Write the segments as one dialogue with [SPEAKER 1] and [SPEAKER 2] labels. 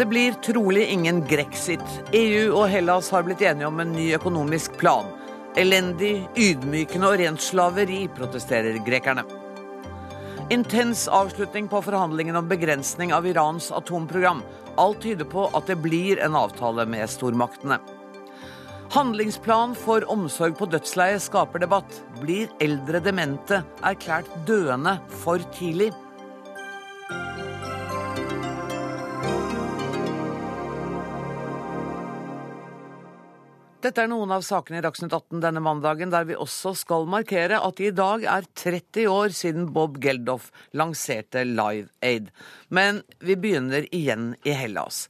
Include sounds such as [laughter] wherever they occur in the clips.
[SPEAKER 1] Det blir trolig ingen grexit. EU og Hellas har blitt enige om en ny økonomisk plan. Elendig, ydmykende og rent slaveri, protesterer grekerne. Intens avslutning på forhandlingene om begrensning av Irans atomprogram. Alt tyder på at det blir en avtale med stormaktene. Handlingsplan for omsorg på dødsleie skaper debatt. Blir eldre demente erklært døende for tidlig? Dette er noen av sakene i Dagsnytt 18 denne mandagen, der vi også skal markere at det i dag er 30 år siden Bob Geldof lanserte Live Aid. Men vi begynner igjen i Hellas.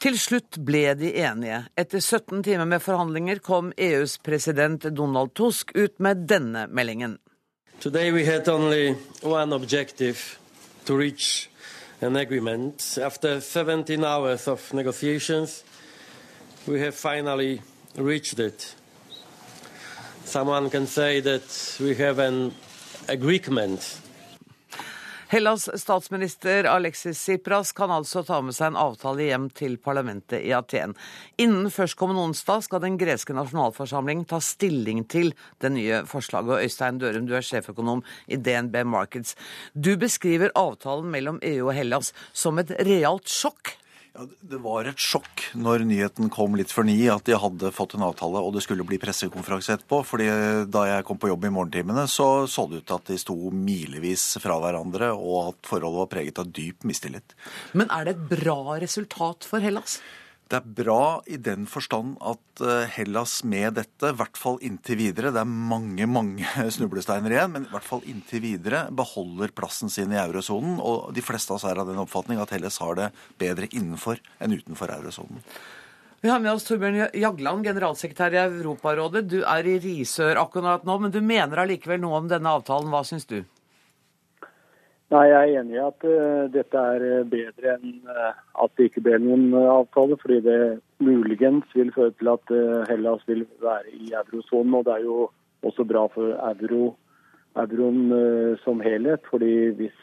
[SPEAKER 1] Til slutt ble de enige. Etter 17 timer med forhandlinger kom EUs president Donald Tusk ut med denne meldingen.
[SPEAKER 2] Today we had only one objective to reach an agreement. After 17 hours of negotiations, we have finally reached it. Someone can say that we have an agreement.
[SPEAKER 1] Hellas statsminister Alexis Tsipras kan altså ta med seg en avtale hjem til parlamentet i Aten. Innen førstkommende onsdag skal den greske nasjonalforsamling ta stilling til det nye forslaget. Øystein Dørum, du er sjeføkonom i DNB Markets. Du beskriver avtalen mellom EU og Hellas som et realt sjokk.
[SPEAKER 3] Ja, det var et sjokk når nyheten kom litt før ni at de hadde fått en avtale og det skulle bli pressekonferanse etterpå. fordi Da jeg kom på jobb i morgentimene, så så det ut til at de sto milevis fra hverandre, og at forholdet var preget av dyp mistillit.
[SPEAKER 1] Men er det et bra resultat for Hellas?
[SPEAKER 3] Det er bra i den forstand at eh, Hellas med dette, i hvert fall inntil videre, det er mange mange [laughs] snublesteiner igjen, men i hvert fall inntil videre beholder plassen sin i eurosonen. Og de fleste av oss er av den oppfatning at Hellas har det bedre innenfor enn utenfor eurosonen.
[SPEAKER 1] Vi har med oss Torbjørn Jagland, generalsekretær i Europarådet. Du er i Risør akkurat nå, men du mener allikevel noe om denne avtalen. Hva syns du?
[SPEAKER 4] Nei, Jeg er enig i at uh, dette er eh, bedre enn uh, at det ikke ble noen uh, avtale. Fordi det muligens vil føre til at Hellas vil være i eurosonen. Og det er jo også bra for euro, euroen som helhet. fordi hvis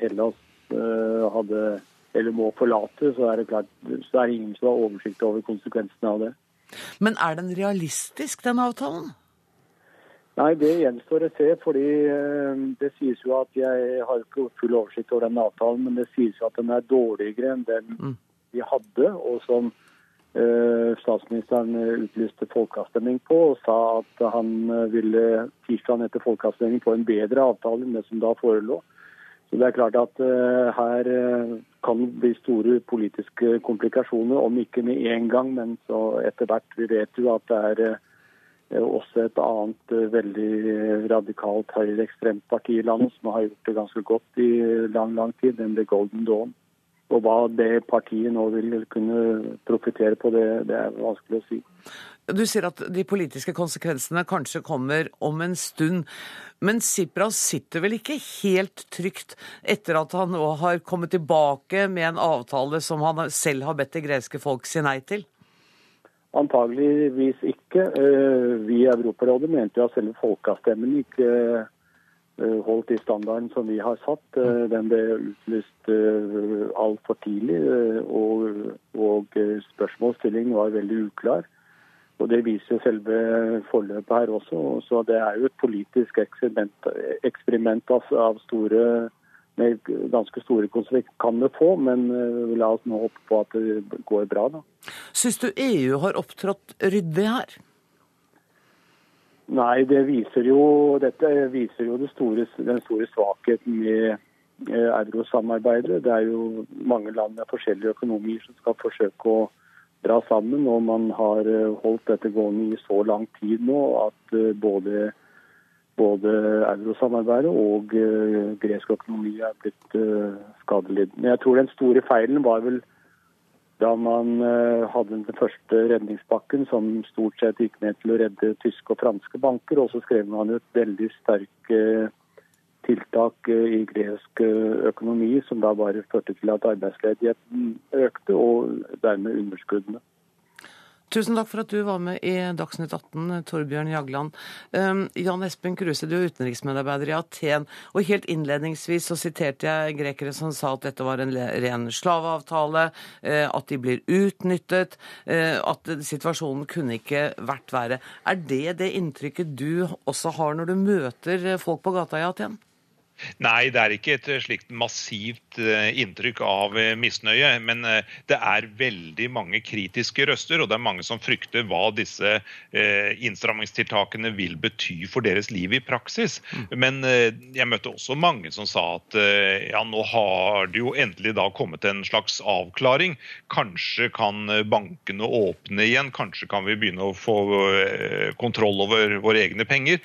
[SPEAKER 4] Hellas hadde eller må forlate, så er det klart, så er ingen som har oversikt over konsekvensene av det.
[SPEAKER 1] Men er den realistisk, den avtalen?
[SPEAKER 4] Nei, det gjenstår å se. fordi Det sies jo at jeg har ikke full oversikt over den avtalen, men det sies jo at den er dårligere enn den mm. vi hadde, og som uh, statsministeren utlyste folkeavstemning på, og sa at han ville tirsdagen etter folkeavstemningen få en bedre avtale enn det som da forelå. Så det er klart at her kan det bli store politiske komplikasjoner, om ikke med en gang, men så etter hvert. Vi vet jo at det er også et annet eh, veldig radikalt høyreekstremt parti i landet som har gjort det ganske godt i lang, lang tid, nemlig Golden Dawn. Og hva det partiet nå vil kunne profitere på, det, det er vanskelig å si.
[SPEAKER 1] Du sier at de politiske konsekvensene kanskje kommer om en stund. Men Sipras sitter vel ikke helt trygt etter at han nå har kommet tilbake med en avtale som han selv har bedt det greske folk si nei til?
[SPEAKER 4] Antageligvis ikke. Eh, vi i Europarådet mente jo at selve folkeavstemningen ikke eh, holdt i standarden som vi har satt. Eh, den ble utlyst altfor tidlig, og, og spørsmålsstilling var veldig uklar. Og Det viser selve forløpet her også. Så det er jo et politisk eksperiment, eksperiment av store med ganske store konsekvenser kan det få, men uh, la oss nå håpe på at det går bra. da.
[SPEAKER 1] Syns du EU har opptrådt ryddig her?
[SPEAKER 4] Nei, det viser jo, dette viser jo det store, den store svakheten med uh, eurosamarbeidet. Det er jo mange land med forskjellige økonomier som skal forsøke å dra sammen. Og man har uh, holdt dette gående i så lang tid nå at både både eurosamarbeidet og uh, gresk økonomi er blitt uh, skadelidende. Jeg tror den store feilen var vel da man uh, hadde den første redningspakken som stort sett gikk ned til å redde tyske og franske banker, og så skrev man ut veldig sterke tiltak i gresk økonomi som da bare førte til at arbeidsledigheten økte, og dermed underskuddene.
[SPEAKER 1] Tusen takk for at du var med i Dagsnytt 18, Torbjørn Jagland. Um, Jan Espen Kruse, du er utenriksmedarbeider i Aten. Og helt innledningsvis så siterte jeg grekere som sa at dette var en ren slaveavtale, uh, at de blir utnyttet, uh, at situasjonen kunne ikke vært verre. Er det det inntrykket du også har når du møter folk på gata i Aten?
[SPEAKER 5] Nei, det er ikke et slikt massivt eh, inntrykk av eh, misnøye. Men eh, det er veldig mange kritiske røster, og det er mange som frykter hva disse innstrammingstiltakene vil bety for deres liv i praksis. Mm. Men jeg møtte også mange som sa at ja, nå har det jo endelig da kommet en slags avklaring. Kanskje kan bankene åpne igjen, kanskje kan vi begynne å få kontroll over våre egne penger.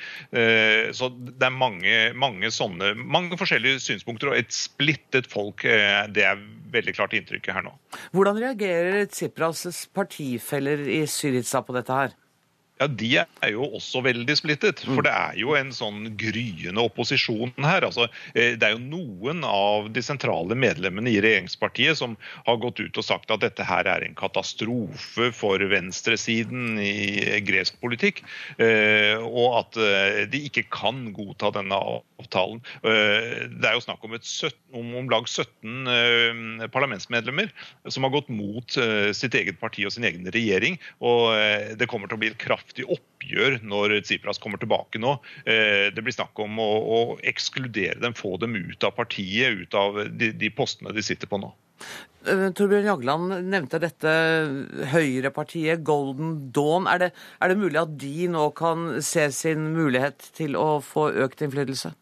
[SPEAKER 5] Så det er mange, mange sånne mange forskjellige synspunkter og et splittet folk. Eh, det er veldig klart inntrykket her nå.
[SPEAKER 1] Hvordan reagerer Tsipras partifeller i Syriza på dette her?
[SPEAKER 5] Ja, De er jo også veldig splittet. For det er jo en sånn gryende opposisjon her. Altså, eh, det er jo noen av de sentrale medlemmene i regjeringspartiet som har gått ut og sagt at dette her er en katastrofe for venstresiden i gresk politikk. Eh, og at eh, de ikke kan godta denne avtalen. Det er jo snakk om, 17, om, om lag 17 parlamentsmedlemmer som har gått mot sitt eget parti og sin egen regjering. Og det kommer til å bli et kraft kraftig oppgjør når Tsipras kommer tilbake nå. Eh, det blir snakk om å, å ekskludere dem, få dem ut av partiet, ut av de, de postene de sitter på nå.
[SPEAKER 1] Eh, Torbjørn Jagland nevnte dette høyrepartiet Golden Dawn. Er det, er det mulig at de nå kan se sin mulighet til å få økt innflytelse?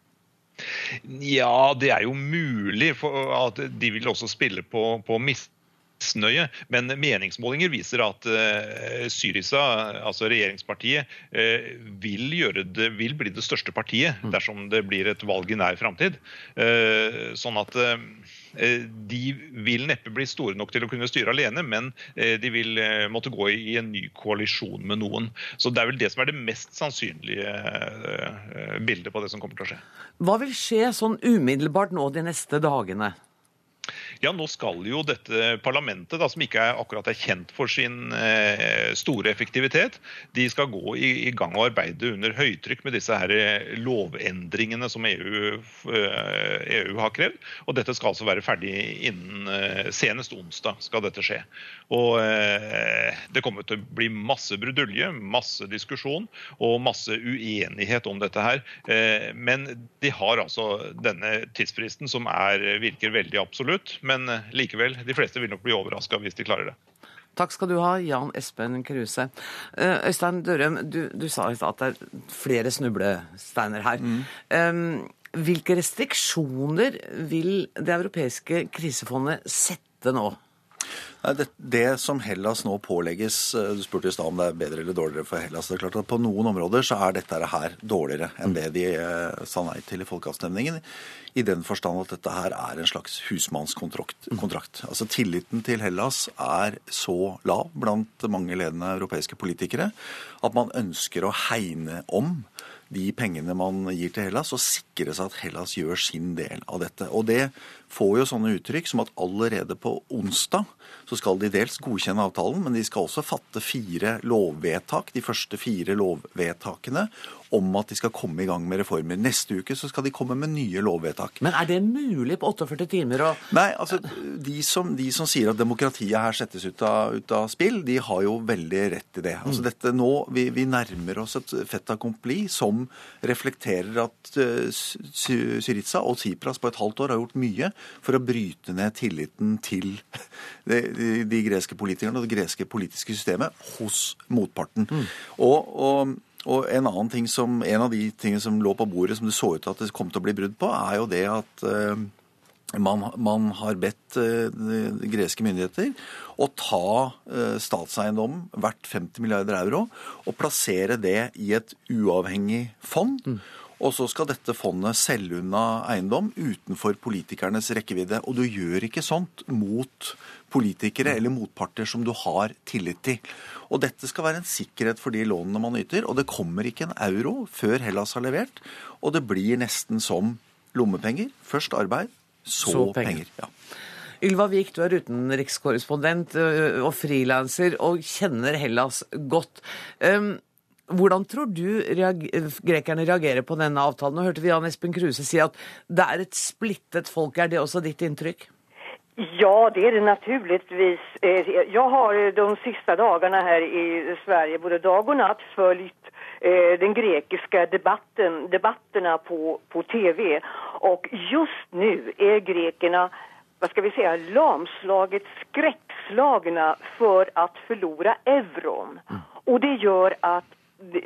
[SPEAKER 5] Ja, det er jo mulig. for at De vil også spille på, på mist misnøye. Men meningsmålinger viser at uh, Syriza, altså regjeringspartiet, uh, vil, det, vil, bli det største partiet mm. dersom det blir et valg i nær framtid. Uh, sånn at de vil neppe bli store nok til å kunne styre alene, men de vil måtte gå i en ny koalisjon med noen. Så Det er vel det som er det mest sannsynlige bildet på det som kommer til å skje.
[SPEAKER 1] Hva vil skje sånn umiddelbart nå de neste dagene?
[SPEAKER 5] Ja, nå skal jo dette parlamentet, da, som ikke er, akkurat er kjent for sin eh, store effektivitet, de skal gå i, i, gang og arbeide under høytrykk med disse her eh, lovendringene som EU, eh, EU, har krevd. Og dette skal altså være ferdig innen eh, senest onsdag skal dette skje. Og eh, det kommer til å bli masse brudulje, masse diskusjon og masse uenighet om dette her. Eh, men de har altså denne tidsfristen som er, virker veldig absolutt men eh, likevel, de fleste vil nok bli overraska hvis de klarer det.
[SPEAKER 1] Takk skal du ha, Jan Espen Kruse. Eh, Øystein Dørem, du, du sa at det er flere snublesteiner her. Mm. Um, hvilke restriksjoner vil det europeiske krisefondet sette nå?
[SPEAKER 3] Det, det, som Hellas nå pålegges eh, Du spurte i stad om det er bedre eller dårligere for Hellas. det er klart at På noen områder så er dette her dårligere enn det de eh, sa nei til i folkeavstemningen. I den forstand at dette her er en slags husmannskontrakt. Kontrakt. Altså Tilliten til Hellas er så lav blant mange ledende europeiske politikere at man ønsker å hegne om de pengene man gir til Hellas, og sikre seg at Hellas gjør sin del av dette. Og det får jo sånne uttrykk som at allerede på onsdag så skal de dels godkjenne avtalen, men de skal også fatte fire lovvedtak, de første fire lovvedtakene, om at de skal komme i gang med reformer. Neste uke så skal de komme med nye lovvedtak.
[SPEAKER 1] Men er det mulig på 48 timer å
[SPEAKER 3] Nei, altså de som, de som sier at demokratiet her settes ut av, ut av, spill, de har jo veldig rett i det. Altså mm. dette nå, vi, vi nærmer oss et fait accompli som reflekterer at uh, Syriza og Tsipras på et halvt år har gjort mye for å bryte ned tilliten til de, de, de greske politikerne og det greske politiske systemet hos motparten. Mm. Og, og og en annen ting som, en av de tingene som lå på bordet som det så ut til at det kom til å bli brudd på, er jo det at uh, man, man, har bedt uh, greske myndigheter å ta uh, statseiendom verdt 50 milliarder euro og plassere det i et uavhengig fond. Mm. Og så skal dette fondet selge unna eiendom utenfor politikernes rekkevidde. Og du gjør ikke sånt mot politikere eller motparter som du har tillit til. Og dette skal være en sikkerhet for de lånene man yter. Og det kommer ikke en euro før Hellas har levert. Og det blir nesten som lommepenger. Først arbeid, så, så penger. penger. Ja.
[SPEAKER 1] Ylva Vik, du er utenrikskorrespondent og frilanser og kjenner Hellas godt. Hvordan tror du reager, grekerne reagerer på denne avtalen? Nå hørte vi Jan Espen Kruse si at det er et splittet folk. Er det også ditt inntrykk?
[SPEAKER 6] Ja, det er det naturligvis. Eh, jeg har de siste dagene her i Sverige både dag og natt fulgt eh, den grekiske debatten, debattene på, på TV. Og just nå er grekerne vad ska vi säga, lamslaget skräckslagna för att förlora euron. Og Och det gör att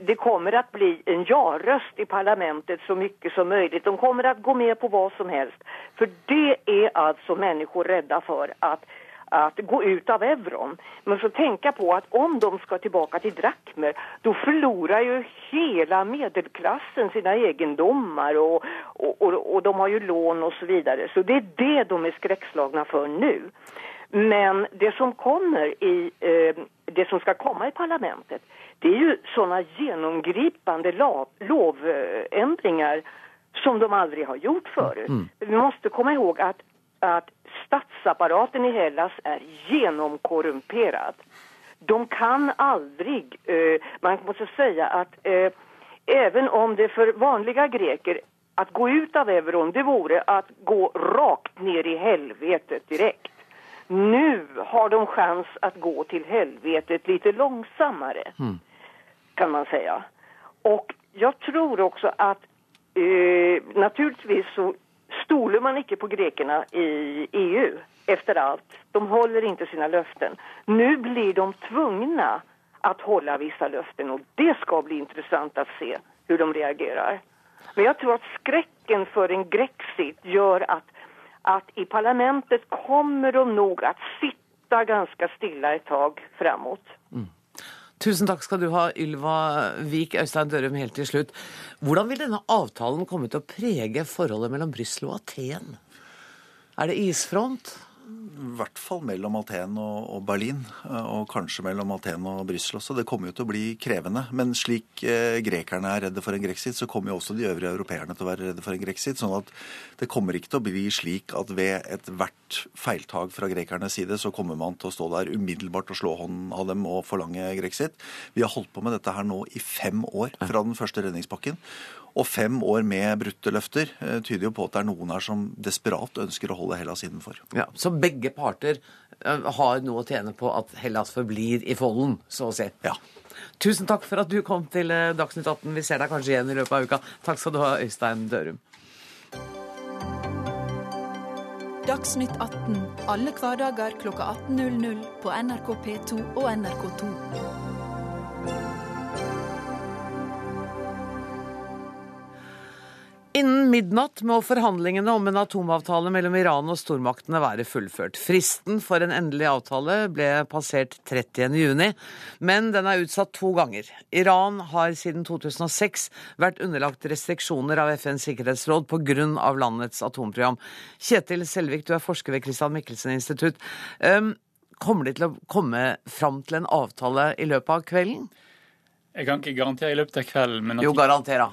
[SPEAKER 6] det kommer att bli en ja-röst i parlamentet så mycket som möjligt. De kommer att gå med på vad som helst. För det är alltså människor rädda för att, att gå ut av euron. Men så tänka på att om de ska tillbaka till drakmer då förlorar ju hela medelklassen sina egendomar och, och, och, och de har ju lån och så vidare. Så det är det de är skräckslagna för nu. Men det som kommer i, eh, det som ska komma i parlamentet det är ju sådana genomgripande lovändringar som de aldrig har gjort förut. Mm. Vi måste komma ihåg att, att statsapparaten i Hellas är genomkorrumperad. De kan aldrig, eh, man måste säga att eh, även om det för vanliga greker att gå ut av euron, det vore att gå rakt ner i helvetet direkt. Nu har de chans att gå till helvetet lite långsammare. Mm kan man säga. Och jag tror också att eh, naturligtvis så stoler man ikke på grekerna i EU efter allt. De håller inte sina löften. Nu blir de tvungna att hålla vissa löften och det ska bli intressant att se hur de reagerar. Men jag tror att skräcken för en Grexit gör att, att i parlamentet kommer de nok å sitte ganske stille et tag framåt. Mm.
[SPEAKER 1] Tusen takk skal du ha, Ylva Vik Øystein Dørum, helt til slutt. Hvordan vil denne avtalen komme til å prege forholdet mellom Brussel og Aten? Er det isfront?
[SPEAKER 3] I hvert fall mellom Aten og, Berlin, eh, og kanskje mellom Aten og Brussel også. Det kommer jo til å bli krevende. Men slik eh, grekerne er redde for en grexit, så kommer jo også de øvrige europeerne til å være redde for en grexit. sånn at det kommer ikke til å bli slik at ved ethvert feiltag fra grekernes side, så kommer man til å stå der umiddelbart og slå hånden av dem og forlange grexit. Vi har holdt på med dette her nå i fem år fra den første redningspakken. Og fem år med brutte løfter eh, tyder jo på at det er noen her som desperat ønsker å holde Hellas innenfor.
[SPEAKER 1] Ja, Så begge parter eh, har noe å tjene på at Hellas forblir i folden, så å si?
[SPEAKER 3] Ja.
[SPEAKER 1] Tusen takk for at du kom til eh, Dagsnytt 18. Vi ser deg kanskje igjen i løpet av uka. Takk skal du ha, Øystein Dørum.
[SPEAKER 7] Dagsnytt 18 alle hverdager kl 18.00 på NRK P2 og NRK2.
[SPEAKER 1] Innen midnatt må forhandlingene om en atomavtale mellom Iran og stormaktene være fullført. Fristen for en endelig avtale ble passert 30.6, men den er utsatt to ganger. Iran har siden 2006 vært underlagt restriksjoner av FNs sikkerhetsråd pga. landets atomprogram. Kjetil Selvik, du er forsker ved Christian Michelsen institutt. Kommer de til å komme fram til en avtale i løpet av kvelden?
[SPEAKER 8] Jeg kan ikke garantere i løpet av kvelden.
[SPEAKER 1] Men jo, garantere.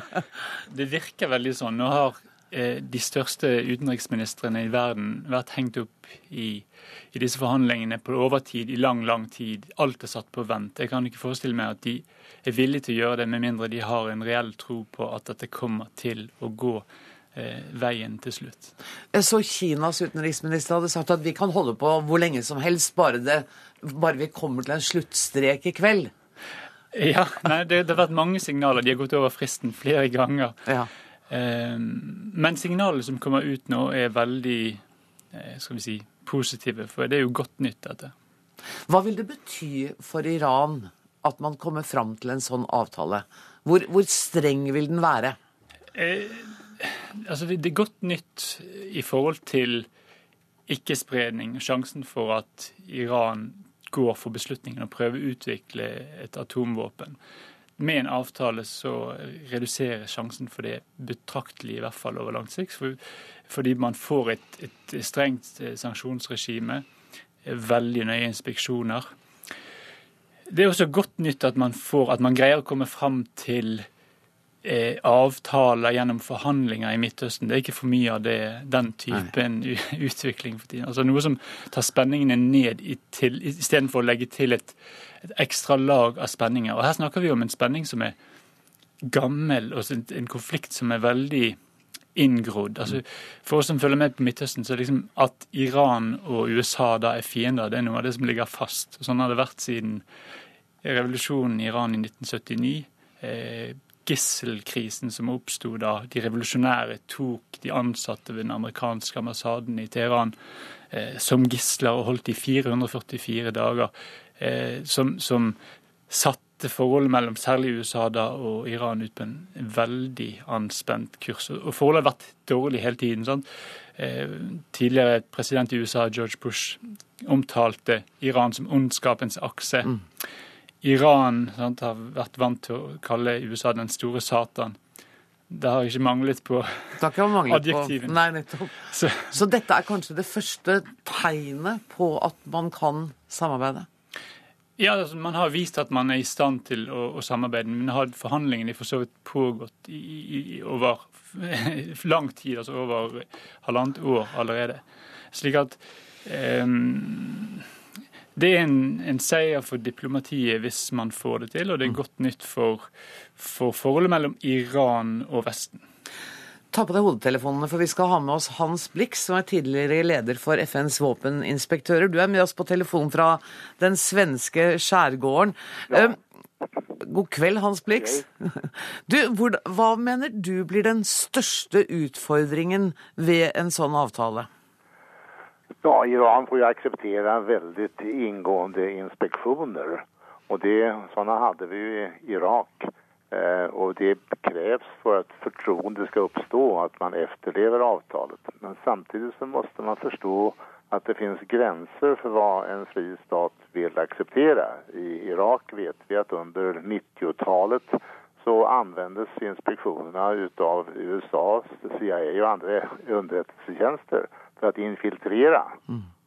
[SPEAKER 1] [laughs]
[SPEAKER 8] det virker veldig sånn. Nå har eh, de største utenriksministrene i verden vært hengt opp i, i, disse forhandlingene på overtid i lang, lang tid. Alt er satt på vent. Jeg kan ikke forestille meg at de er villige til å gjøre det, med mindre de har en reell tro på at dette kommer til å gå eh, veien til slutt.
[SPEAKER 1] Så Kinas utenriksminister hadde sagt at vi kan holde på hvor lenge som helst, bare, det, bare vi kommer til en sluttstrek i kveld? [laughs]
[SPEAKER 8] Ja, nei, det, det, har vært mange signaler. De har gått over fristen flere ganger.
[SPEAKER 1] Ja.
[SPEAKER 8] Eh, men signalene som kommer ut nå, er veldig eh, skal vi si, positive. For det er jo godt nytt, dette.
[SPEAKER 1] Hva vil det bety for Iran at man kommer fram til en sånn avtale? Hvor, hvor streng vil den være?
[SPEAKER 8] Eh, altså, det er godt nytt i forhold til ikke-spredning. Sjansen for at Iran går for beslutningen å prøve å utvikle et atomvåpen. Med en avtale så reduserer sjansen for det betraktelig, i hvert fall over lang sikt. fordi man får et, et strengt eh, sanksjonsregime, veldig nøye inspeksjoner. Det er også godt nytt at man, får, at man greier å komme fram til eh, avtaler gjennom forhandlinger i Midtøsten. Det er ikke for mye av det, den typen Nei. [laughs] utvikling for tiden. Altså Noe som tar spenningene ned istedenfor å legge til et, et ekstra lag av spenninger. Og Her snakker vi om en spenning som er gammel, og en, konflikt som er veldig inngrodd. Altså, for oss som følger med på Midtøsten, så er liksom at Iran og USA da er fiender, det er noe av det som ligger fast. Og sånn har det vært siden revolusjonen i Iran i 1979. Eh, gisselkrisen som oppsto da de revolusjonære tok de ansatte ved den amerikanske ambassaden i Teheran eh, som gisler og holdt i 444 dager. Eh, som, som satte forholdet mellom særlig USA da og Iran ut på en veldig anspent kurs. Og forholdet har vært dårlig hele tiden. sant? Eh, tidligere president i USA, George Bush, omtalte Iran som ondskapens akse. Iran sant, har vært vant til å kalle USA den store satan. Det har ikke manglet på Adjektivene.
[SPEAKER 1] Nei, nettopp.
[SPEAKER 8] så,
[SPEAKER 1] Så dette er kanskje det første tegnet på at man kan samarbeide?
[SPEAKER 8] Ja, altså, Man har vist at man er i stand til å, å samarbeide, men har forhandlingene for så vidt pågått i, i, over [laughs] lang tid, altså over halvannet år allerede. Slik at ehm, det er en, en seier for diplomatiet hvis man får det til, og det er godt nytt for, for forholdet mellom Iran og Vesten.
[SPEAKER 1] Ta på deg hodetelefonene, for vi skal ha med oss Hans Blix, som er tidligere leder for FNs våpeninspektører. Du er med oss på telefon fra den svenske skjærgården. Ja. God kveld, Hans Blix. [laughs] Du, hva mener du blir den største utfordringen ved en sånn avtale?
[SPEAKER 9] Ja, Iran får ju acceptera väldigt ingående inspektioner. Och det, sådana hade vi i Irak. Eh, och det krävs för att förtroende ska uppstå att man efterlever avtalet. Men samtidigt så måste man förstå att det finns gränser för vad en fri stat vill acceptera. I Irak vet vi att under 90-talet så användes inspektionerna utav USAs CIA och andra underrättelsetjänster för att infiltrera.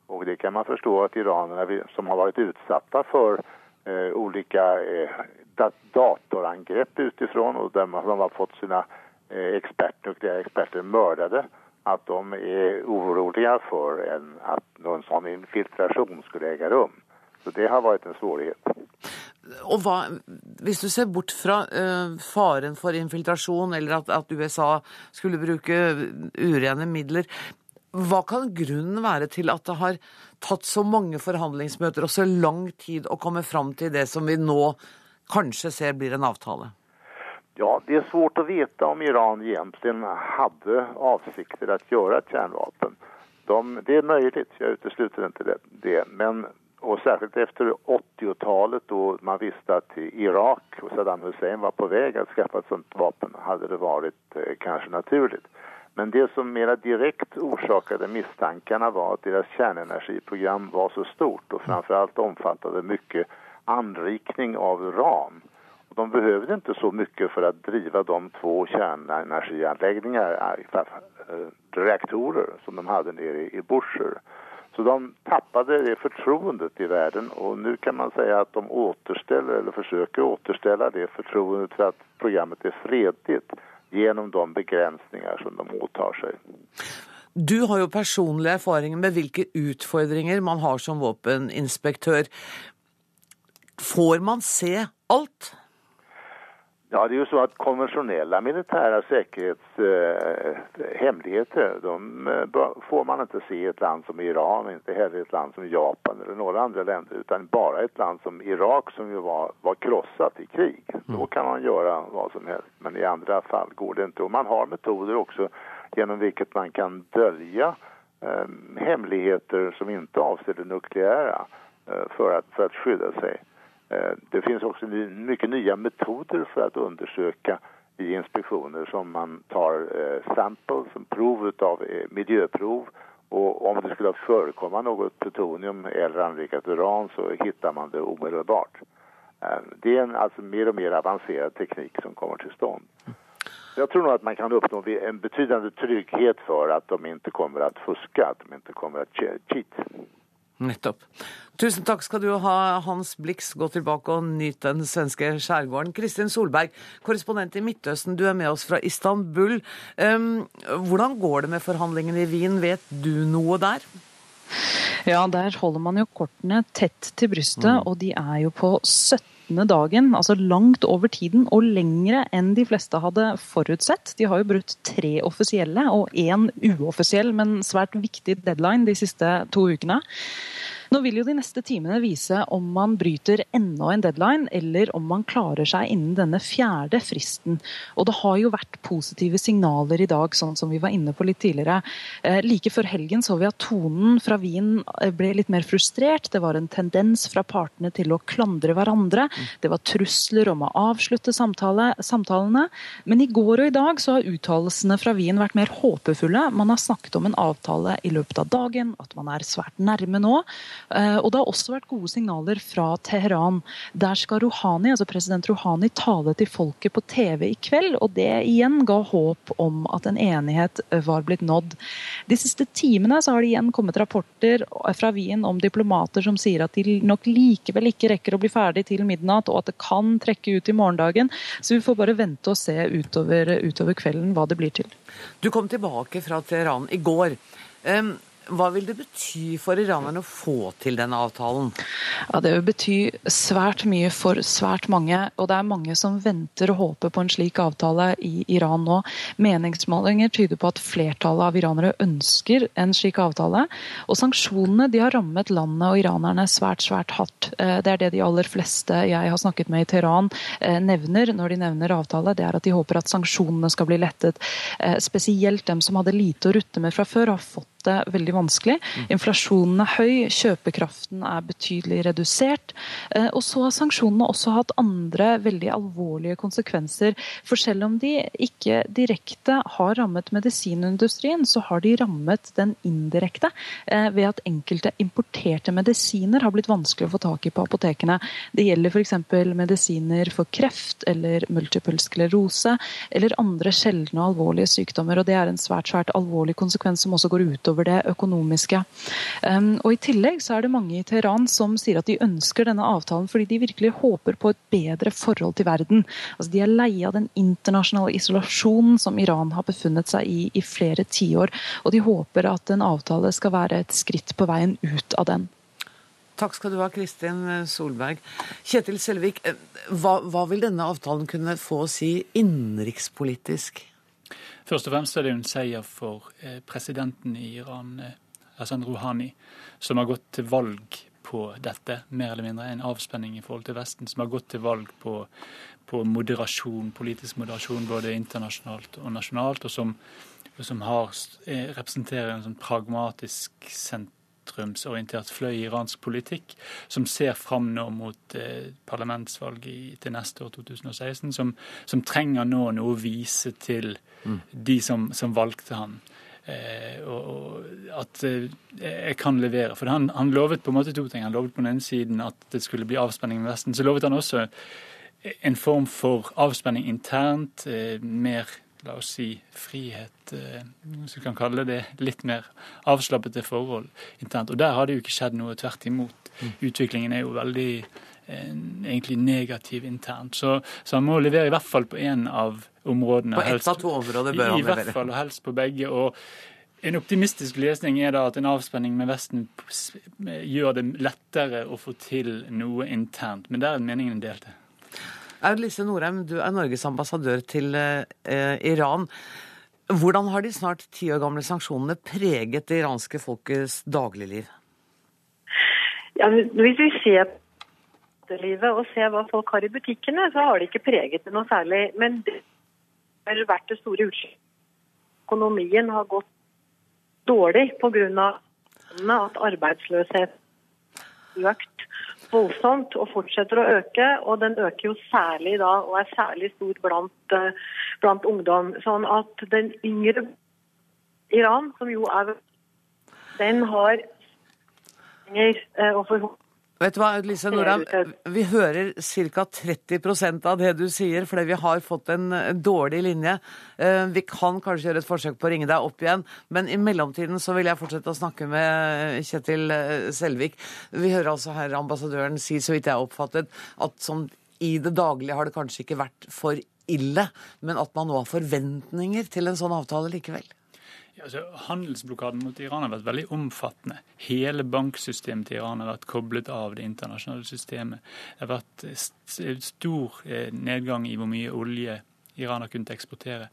[SPEAKER 9] Och det kan man förstå att iranerna som har varit utsatta för eh, olika eh, da- datorangrepp utifrån och där man, de har fått sina eh, experter, nukleära experter mördade att de är oroliga för en, att någon sån infiltration skulle äga rum. Så det har varit en svårighet.
[SPEAKER 1] Og hva, hvis du ser bort fra eh, faren for infiltrasjon, eller at, at USA skulle bruke urene midler, hva kan grunnen være til at det har tatt så mange forhandlingsmøter og så lang tid å komme fram til det som vi nå kanskje ser blir en avtale?
[SPEAKER 9] Ja, det er svårt å vite om Iran egentlig hadde avsikter å gjøre et kjernevåpen. De, det er mulig, jeg utelukker ikke det. det. Men, og særlig efter 80-tallet, da man visste at Irak og Saddam Hussein var på vei til å skaffe et sånt vapen hadde det vært eh, kanskje naturligt. Men det som mer direkt orsakade misstankarna var att deras kärnenergiprogram var så stort och framförallt omfattade mycket anrikning av uran. De behövde inte så mycket för att driva de två kärnenergianläggningar, äh, reaktorer, som de hade nere i Busher. Så de tappade det förtroendet i världen och nu kan man säga att de återställer eller försöker återställa det förtroendet för att programmet är fredligt genom de begrensninger som de mottar seg.
[SPEAKER 1] Du har jo personlig erfaring med hvilke utfordringer man har som våpeninspektør. Får man se alt?
[SPEAKER 9] Ja, det är ju så att konventionella militära säkerhetshemligheter, eh, de eh, får man inte se i ett land som Iran, inte heller i ett land som Japan eller några andra länder, utan bara ett land som Irak som ju var, var krossat i krig. Då kan man göra vad som helst, men i andra fall går det inte. Och man har metoder också genom vilket man kan dölja eh, hemligheter som inte avser det nukleära eh, för, att, för att skydda sig. Eh, Det finns också mycket nya metoder för att undersöka i inspektioner som man tar eh, samples, prov av eh, miljöprov och om det skulle förekomma något plutonium eller anrikat uran så hittar man det omedelbart. Det är en alltså mer och mer avancerad teknik som kommer till stånd. Jag tror nog att man kan uppnå en betydande trygghet för att de inte kommer att fuska, att de inte kommer att che- cheat.
[SPEAKER 1] Nettopp. Tusen takk skal du ha, Hans Blix. Gå tilbake og nyt den svenske skjærgården. Kristin Solberg, korrespondent i Midtøsten, du er med oss fra Istanbul. Um, hvordan går det med forhandlingene i Wien, vet du noe der?
[SPEAKER 10] Ja, der holder man jo kortene tett til brystet, mm. og de er jo på 17 dagen, altså langt over tiden og lengre enn de fleste hadde forutsett. De har jo brutt tre offisielle og én uoffisiell, men svært viktig deadline de siste to ukene. Nå vil jo de neste timene vise om man bryter enda en deadline, eller om man klarer seg innen denne fjerde fristen. Og det har jo vært positive signaler i dag, sånn som vi var inne på litt tidligere. Eh, like før helgen så vi at tonen fra Wien eh, ble litt mer frustrert. Det var en tendens fra partene til å klandre hverandre. Det var trusler om å avslutte samtale, samtalene. Men i går og i dag så har uttalelsene fra Wien vært mer håpefulle. Man har snakket om en avtale i løpet av dagen, at man er svært nærme nå. Eh, og det har også vært gode signaler fra Teheran. Der skal Rouhani, altså president Rouhani tale til folket på TV i kveld, og det igjen ga håp om at en enighet var blitt nådd. De siste timene så har det igjen kommet rapporter fra Wien om diplomater som sier at de nok likevel ikke rekker å bli ferdig til midnatt, og at det kan trekke ut i morgendagen. Så vi får bare vente og se utover, utover kvelden hva det blir til.
[SPEAKER 1] Du kom tilbake fra Teheran i går. Um, hva vil det bety for iranerne å få til denne avtalen?
[SPEAKER 10] Ja, Det vil bety svært mye for svært mange. Og det er mange som venter og håper på en slik avtale i Iran nå. Meningsmålinger tyder på at flertallet av iranere ønsker en slik avtale. Og sanksjonene de har rammet landet og iranerne svært, svært hardt. Eh, det er det de aller fleste jeg har snakket med i Teheran eh, nevner når de nevner avtale. Det er at de håper at sanksjonene skal bli lettet. Eh, spesielt dem som hadde lite å rutte med fra før, har fått det veldig vanskelig. Inflasjonen er høy, kjøpekraften er betydelig redusert. Eh, og så har sanksjonene også hatt andre veldig alvorlige konsekvenser. For selv om de ikke direkte har rammet medisinindustrien, så har de rammet den indirekte eh, ved at enkelte importerte medisiner har blitt vanskelig å få tak i på apotekene. Det gjelder f.eks. medisiner for kreft eller multiple sklerose eller andre sjeldne og alvorlige sykdommer. og Det er en svært, svært alvorlig konsekvens som også går utover utover det økonomiske. Um, og I tillegg så er det mange i Teheran som sier at de ønsker denne avtalen fordi de virkelig håper på et bedre forhold til verden. Altså De er lei av den internasjonale isolasjonen som Iran har befunnet seg i i flere tiår. Og de håper at en avtale skal være et skritt på veien ut av den.
[SPEAKER 1] Takk skal du ha, Kristin Solberg. Kjetil Selvik, eh, hva, hva vil denne avtalen kunne få å si innenrikspolitisk?
[SPEAKER 8] Først og fremst er det en seier for eh, presidenten i Iran, eh, Hassan Rouhani, som har gått til valg på dette, mer eller mindre. En avspenning i forhold til Vesten, som har gått til valg på, på moderasjon, politisk moderasjon både internasjonalt og nasjonalt, og som, og som har, eh, representerer en sånn pragmatisk sent sentrumsorientert fløy i iransk politikk, som ser fram nå mot eh, parlamentsvalget til neste år, 2016, som, som, trenger nå noe å vise til mm. de som, som valgte han. Eh, og, og, at eh, jeg kan levere. For han, han, lovet på en måte to ting. Han lovet på den ene siden at det skulle bli avspenning med Vesten. Så lovet han også en form for avspenning internt, eh, mer la oss si, frihet, eh, hvis vi kan kalle det litt mer avslappede forhold internt. Og der har det jo ikke skjedd noe. Tvert imot. Mm. Utviklingen er jo veldig eh, egentlig negativ internt. Så, så, han må levere i hvert fall på én av områdene.
[SPEAKER 1] På ett av to områder bør han levere.
[SPEAKER 8] I hvert fall, og helst på begge. og en optimistisk løsning er da at en avspenning med Vesten gjør det lettere å få til noe internt. Men der er meningen delte.
[SPEAKER 1] Aud Lise Norheim, du er Norges ambassadør til eh, Iran. Hvordan har de snart ti år gamle sanksjonene preget det iranske folkets dagligliv?
[SPEAKER 6] Ja, hvis vi ser livet og ser hva folk har i butikkene, så har det ikke preget det noe særlig. Men det har vært det store utslippet. Økonomien har gått dårlig pga. at arbeidsløshet har økt voldsomt og fortsetter å øke. Og den øker jo særlig da, og er særlig stor blant, eh, blant ungdom. Sånn at den yngre Iran, som jo er Den har penger eh, og
[SPEAKER 1] Vet du hva, Lise Nordheim, vi hører ca. 30% av det du sier, fordi vi har fått en dårlig linje. Eh, vi kan kanskje gjøre et forsøk på å ringe deg opp igjen, men i mellomtiden så vil jeg fortsette å snakke med Kjetil eh, Selvik. Vi hører altså her ambassadøren si, så vidt jeg har oppfattet, at som i det daglige har det kanskje ikke vært for ille, men at man nå har forventninger til en sånn avtale likevel.
[SPEAKER 8] Ja, altså, handelsblokaden mot Iran har vært veldig omfattende. Hele banksystemet til Iran har vært koblet av det internasjonale systemet. Det har vært stor eh, nedgang i hvor mye olje Iran har kunnet eksportere.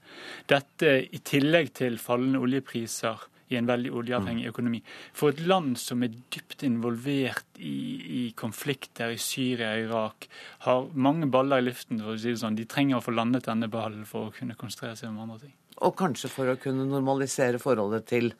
[SPEAKER 8] Dette i tillegg til fallende oljepriser i en veldig oljeavhengig mm. økonomi. For et land som er dypt involvert i, i konflikter i Syria og Irak, har mange baller i luften, for å si det sånn. De trenger å få landet denne ballen for å kunne konsentrere seg om andre ting.
[SPEAKER 1] Og kanskje for å kunne normalisere forholdet til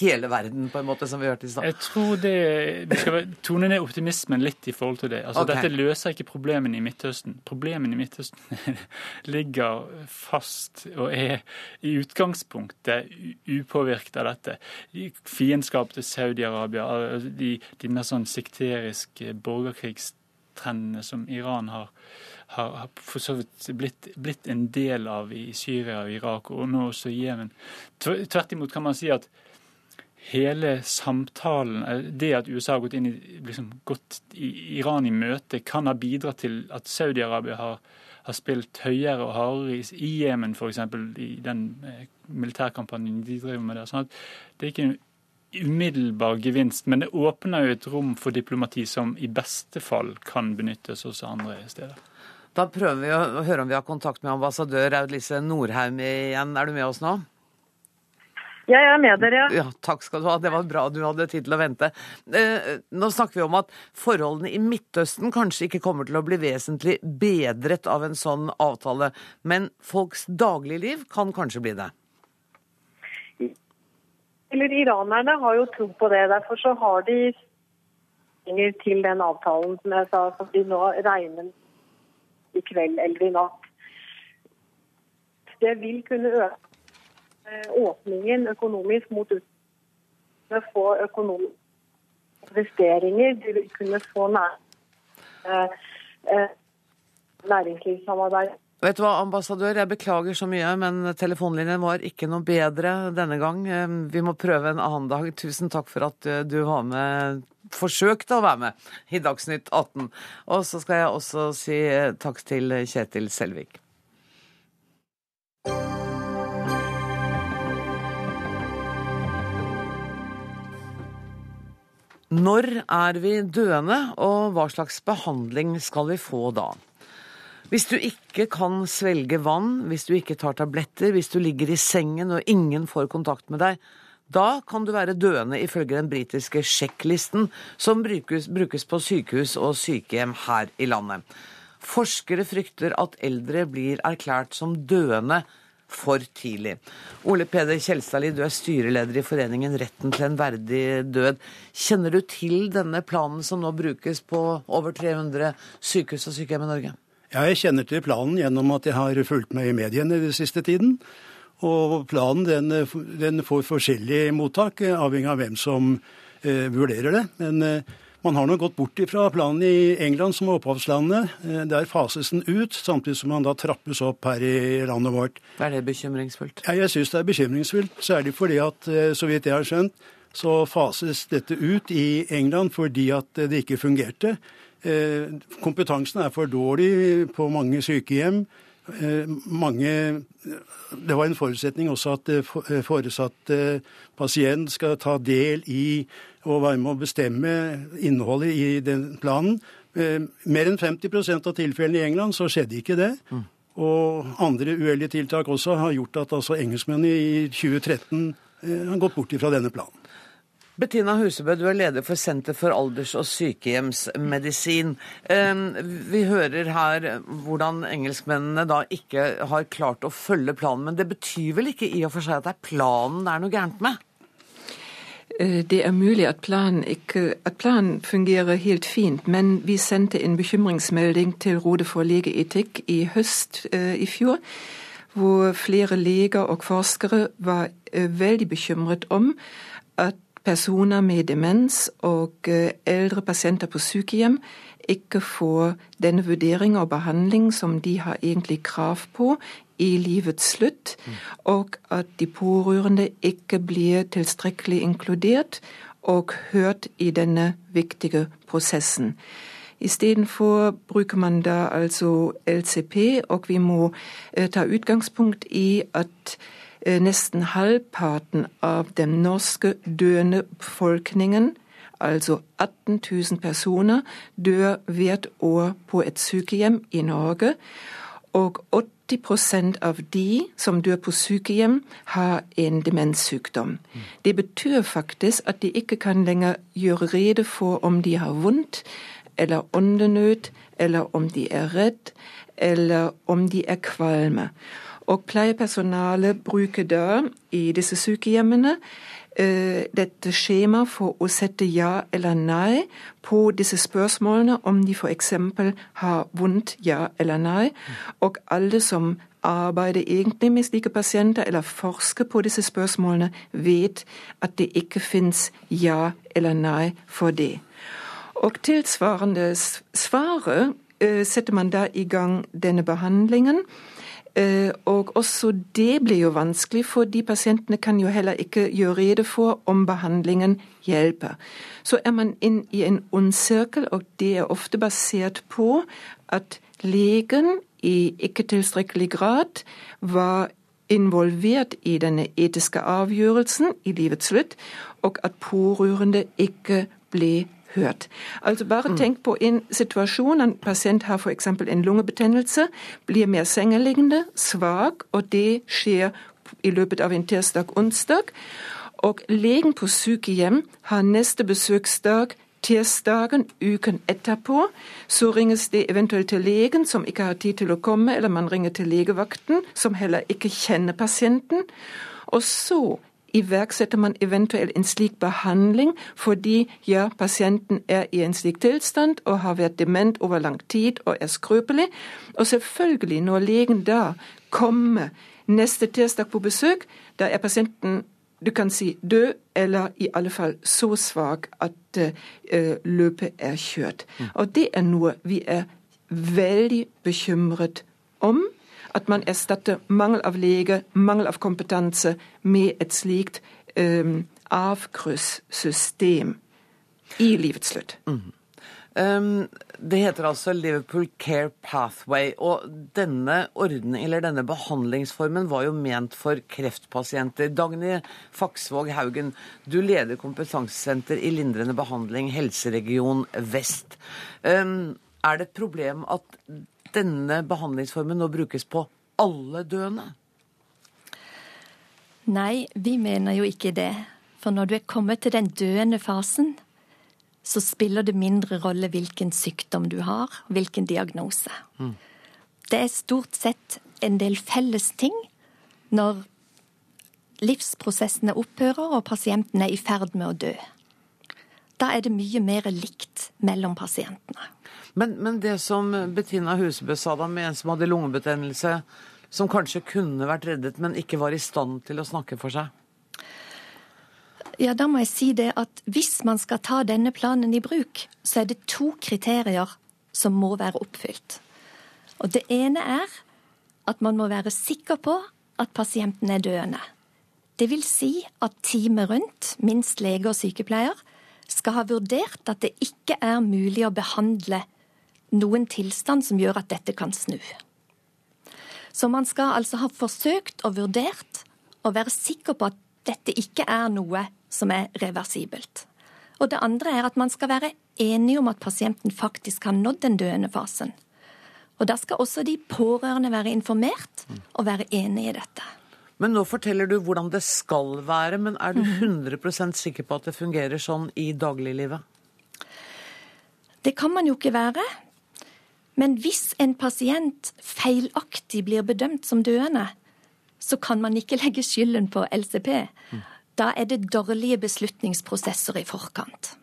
[SPEAKER 1] hele verden, på en måte, som vi hørte i stad?
[SPEAKER 8] Jeg tror det Vi skal tone ned optimismen litt i forhold til det. Altså, okay. Dette løser ikke problemene i Midtøsten. Problemene i Midtøsten [laughs] ligger fast og er i utgangspunktet upåvirket av dette. Fiendskap til Saudi-Arabia, de, de mer sånn sekteriske borgerkrigstrendene som Iran har har, for så vidt blitt, blitt, en del av i Syria og Irak, og nå også i Jemen. Tvert imot kan man si at hele samtalen, eh, det at USA har gått inn i, liksom, gått i Iran i møte, kan ha bidratt til at Saudi-Arabia har, har, spilt høyere og hardere i, Jemen, f.eks. i den eh, militærkampanjen de driver med der. sånn at det er ikke umiddelbar gevinst, men det åpner jo et rom for diplomati som i beste fall kan benyttes også andre steder.
[SPEAKER 1] Da prøver vi å høre om vi har kontakt med ambassadør Aud Lise Nordheim igjen. Er du med oss nå?
[SPEAKER 11] Ja, jeg er med dere.
[SPEAKER 1] Ja, Takk skal du ha. Det var bra du hadde tid til å vente. Eh, nå snakker vi om at forholdene i Midtøsten kanskje ikke kommer til å bli vesentlig bedret av en sånn avtale, men folks dagligliv kan kanskje bli det?
[SPEAKER 11] Eller Iranerne har jo tro på det. Derfor så har de til den avtalen som jeg sa, som de nå regner i kveld eller i natt. Det vil kunne øke Eh, åpningen økonomisk mot å få økonomiske investeringer, de vil kunne få nær, eh, eh, næringslivssamarbeid.
[SPEAKER 1] Vet du hva, ambassadør, jeg beklager så mye, men telefonlinjen var ikke noe bedre denne gang. Vi må prøve en annen dag. Tusen takk for at du var med, forsøkte å være med i Dagsnytt 18. Og så skal jeg også si takk til Kjetil Selvik. Når er vi døende, og hva slags behandling skal vi få da? Hvis du ikke kan svelge vann, hvis du ikke tar tabletter, hvis du ligger i sengen og ingen får kontakt med deg, da kan du være døende ifølge den britiske sjekklisten som brukes, brukes på sykehus og sykehjem her i landet. Forskere frykter at eldre blir erklært som døende for tidlig. Ole Peder Kjelstadli, du er styreleder i foreningen Retten til en verdig død. Kjenner du til denne planen som nå brukes på over 300 sykehus og sykehjem i Norge?
[SPEAKER 12] Jeg kjenner til planen gjennom at jeg har fulgt med i mediene den siste tiden. Og planen den, den får forskjellig mottak, avhengig av hvem som eh, vurderer det. Men eh, man har nå gått bort fra planen i England, som er opphavslandet. Eh, der fases den ut, samtidig som man da trappes opp her i landet vårt.
[SPEAKER 1] Er det bekymringsfullt?
[SPEAKER 12] Ja, jeg syns det er bekymringsfullt. Særlig fordi at, eh, så vidt jeg har skjønt, så fases dette ut i England fordi at det ikke fungerte. Eh, kompetansen er for dårlig på mange sykehjem. Mange Det var en forutsetning også at foresatte pasient skal ta del i og være med å bestemme innholdet i den planen. Eh, mer enn 50% av tilfellene i England så skjedde ikke det. Mm. Og andre uheldige tiltak også har gjort at altså engelskmennene i 2013 eh, har gått bort fra denne planen.
[SPEAKER 1] Bettina Husebø, du er leder for Senter for alders- og sykehjemsmedisin. Eh, vi hører her hvordan engelskmennene da ikke har klart å følge planen. Men det betyr vel ikke i og for seg at det er planen det er noe gærent med?
[SPEAKER 13] Øh, det er mulig at planen, ikke, at planen fungerer helt fint, men vi sendte en bekymringsmelding til Rådet for legeetikk i høst uh, i fjor, hvor flere leger og forskere var uh, veldig bekymret om at personer med demens og eh, eldre pasienter på sykehjem ikke får denne vurdering og behandling som de har egentlig krav på i livets slutt, og at de pårørende ikke blir tilstrekkelig inkludert og hørt i denne viktige prosessen. Istedenfor bruker man da altså LCP, og vi må eh, ta utgangspunkt i at nesten halvparten av den norske døende befolkningen, altså 18 000 personer, dør hvert år på et sykehjem i Norge. Og 80 av de som dør på sykehjem, har en demenssykdom. Det betyr faktisk at de ikke kan lenger gjøre rede for om de har vondt, eller åndenød, eller om de er redd, eller om de er kvalme. Og pleiepersonalet bruker da i disse sykehjemmene eh, dette skjemaet for å sette ja eller nei på disse spørsmålene, om de f.eks. har vondt, ja eller nei. Og alle som arbeider egentlig med slike pasienter, eller forsker på disse spørsmålene, vet at det ikke fins ja eller nei for det. Og tilsvarende svaret eh, setter man da i gang denne behandlingen. Eh, og også det blir jo vanskelig, for de pasientene kan jo heller ikke gjøre rede for om behandlingen hjelper. Så er man inn i en ond sirkel, og det er ofte basert på at legen i ikke tilstrekkelig grad var involvert i denne etiske avgjørelsen i livets slutt, og at pårørende ikke ble hørt. Altså Bare tenk på en situasjon. En pasient har f.eks. en lungebetennelse, blir mer sengeliggende, svak, og det skjer i løpet av en tirsdag-onsdag. Og legen på sykehjem har neste besøksdag tirsdagen uken etterpå. Så ringes det eventuelt til legen, som ikke har tid til å komme, eller man ringer til legevakten, som heller ikke kjenner pasienten. Og så iverksetter man eventuelt en slik behandling fordi ja, pasienten er i en slik tilstand og har vært dement over lang tid og er skrøpelig. Og selvfølgelig, når legen da kommer neste tirsdag på besøk, da er pasienten du kan si død, eller i alle fall så svak at uh, løpet er kjørt. Mm. Og det er noe vi er veldig bekymret om at man erstatter mangel av lege, mangel av kompetanse, med et slikt um, avkrysssystem i livets slutt. Mm.
[SPEAKER 1] Um, det heter altså Liverpool Care Pathway. Og denne orden, denne behandlingsformen var jo ment for kreftpasienter. Dagny Faksvåg Haugen, du leder kompetansesenter i lindrende behandling, helseregion Vest. Um, er det et problem at denne behandlingsformen nå brukes på alle døende?
[SPEAKER 14] Nei, vi mener jo ikke det. For når du er kommet til den døende fasen, så spiller det mindre rolle hvilken sykdom du har, hvilken diagnose. Mm. Det er stort sett en del felles ting når livsprosessene opphører og pasienten er i ferd med å dø. Da er det mye mer likt mellom pasientene.
[SPEAKER 1] Men, men det som Bettina Husebø sa da, med en som hadde lungebetennelse, som kanskje kunne vært reddet, men ikke var i stand til å snakke for seg?
[SPEAKER 14] Ja, da må jeg si det at hvis man skal ta denne planen i bruk, så er det to kriterier som må være oppfylt. Og det ene er at man må være sikker på at pasienten er døende. Det vil si at teamet rundt, minst lege og sykepleier, skal ha vurdert at det ikke er mulig å behandle noen tilstand som gjør at dette kan snu. Så man skal altså ha forsøkt og vurdert og være sikker på at dette ikke er noe som er reversibelt. Og det andre er at man skal være enig om at pasienten faktisk har nådd den døende fasen. Og da skal også de pårørende være informert og være enig i dette.
[SPEAKER 1] Men nå forteller du hvordan det skal være, men er du 100 mhm. sikker på at det fungerer sånn i dagliglivet?
[SPEAKER 14] Det kan man jo ikke være. Men hvis en pasient feilaktig blir bedømt som døende, så kan man ikke legge skylden på LCP. Da er det dårlige beslutningsprosesser i forkant.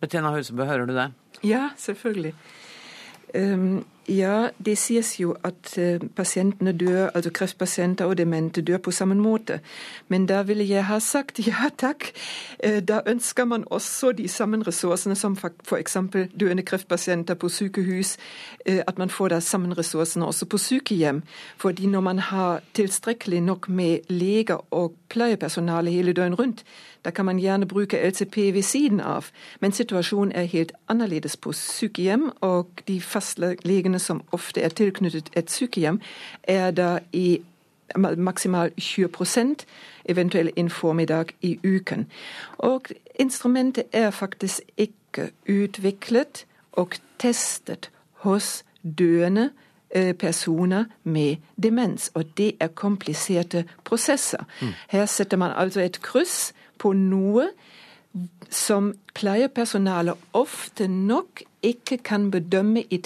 [SPEAKER 1] Bettina Husebø, hører du det?
[SPEAKER 13] Ja, selvfølgelig. Um, Ja, det sies jo at eh, pasientene dør, altså kreftpasienter og demente dør på samme måte. Men da ville jeg ha sagt [laughs] ja takk. Eh, da ønsker man også de samme ressursene som f.eks. døende kreftpasienter på sykehus. Eh, at man får de samme ressursene også på sykehjem. Fordi når man har tilstrekkelig nok med leger og pleiepersonale hele døgnet rundt, da kan man gjerne bruke LCP ved siden av. Men situasjonen er helt annerledes på sykehjem, og de fastlegene som ofte er tilknyttet et sykehjem, er da i maksimalt 20 eventuelt en formiddag i uken. Og instrumentet er faktisk ikke utviklet og testet hos døende personer med demens. Og det er kompliserte prosesser. Mm. Her setter man altså et kryss på noe som pleiepersonalet ofte nok ikke kan bedømme i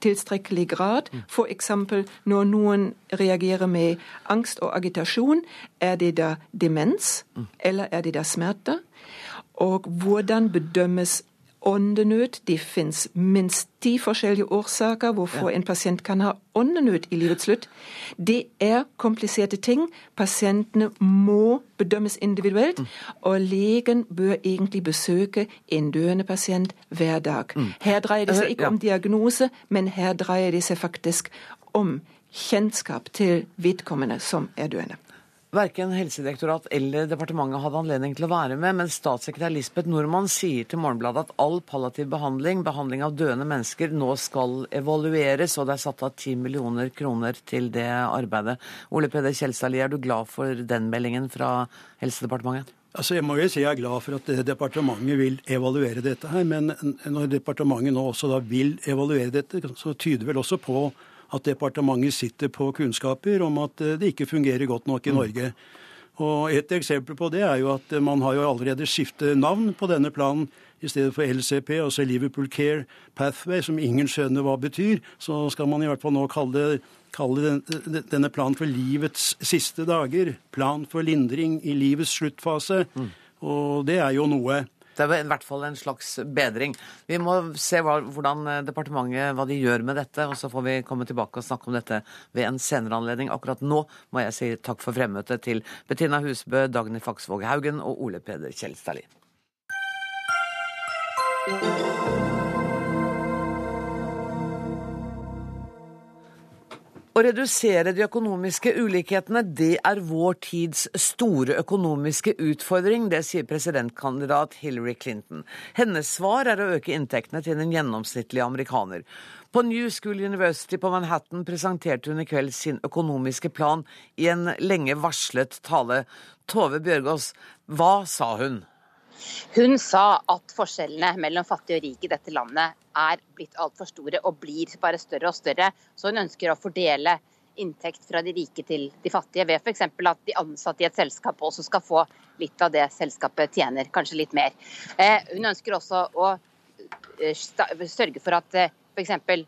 [SPEAKER 13] tilstrekkelig grad. Mm. F.eks. når noen reagerer med angst og agitasjon, er det da demens, mm. eller er det da smerte? Og hvordan bedømmes åndenød. Det fins minst ti forskjellige årsaker hvorfor ja. en pasient kan ha åndenød i livets slutt. Det er kompliserte ting. Pasientene må bedømmes individuelt, mm. og legen bør egentlig besøke en døende pasient hver dag. Mm. Her dreier det seg ikke ja. om diagnose, men her dreier det seg faktisk om kjennskap til vedkommende som er døende.
[SPEAKER 1] Verken Helsedirektorat eller departementet hadde anledning til å være med, men statssekretær Lisbeth Nordmann sier til Morgenbladet at all palliativ behandling, behandling av døende mennesker, nå skal evalueres, og det er satt av 10 millioner kroner til det arbeidet. Ole Peder Kjelstadli, er du glad for den meldingen fra Helsedepartementet?
[SPEAKER 12] Altså jeg må jo si jeg er glad for at departementet vil evaluere dette her, men når departementet nå også da vil evaluere dette, så tyder vel også på at departementet sitter på kunnskaper om at eh, det ikke fungerer godt nok i mm. Norge. Og Et eksempel på det er jo at man har jo allerede skiftet navn på denne planen. I stedet for LCP, altså Liverpool Care Pathway, som ingen skjønner hva betyr, så skal man i hvert fall nå kalle, kalle denne planen for livets siste dager. Plan for lindring i livets sluttfase. Mm. Og det er jo noe.
[SPEAKER 1] Det er i hvert fall en slags bedring. Vi må se hva, hvordan eh, departementet hva de gjør med dette, og så får vi komme tilbake og snakke om dette ved en senere anledning. Akkurat nå må jeg si takk for fremmøtet til Bettina Husbø, Dagny Faksvåg Haugen og Ole Peder Kjelstadli. Å redusere de økonomiske ulikhetene, det er vår tids store økonomiske utfordring. Det sier presidentkandidat Hillary Clinton. Hennes svar er å øke inntektene til den gjennomsnittlige amerikaner. På New School University på Manhattan presenterte hun i kveld sin økonomiske plan i en lenge varslet tale. Tove Bjørgaas, hva sa hun?
[SPEAKER 15] Hun sa at forskjellene mellom fattig og rik i dette landet er blitt altfor store og blir bare større og større. Så hun ønsker å fordele inntekt fra de rike til de fattige ved f.eks. at de ansatte i et selskap også skal få litt av det selskapet tjener, kanskje litt mer. Eh, hun ønsker også å eh, sørge for at eh, f.eks.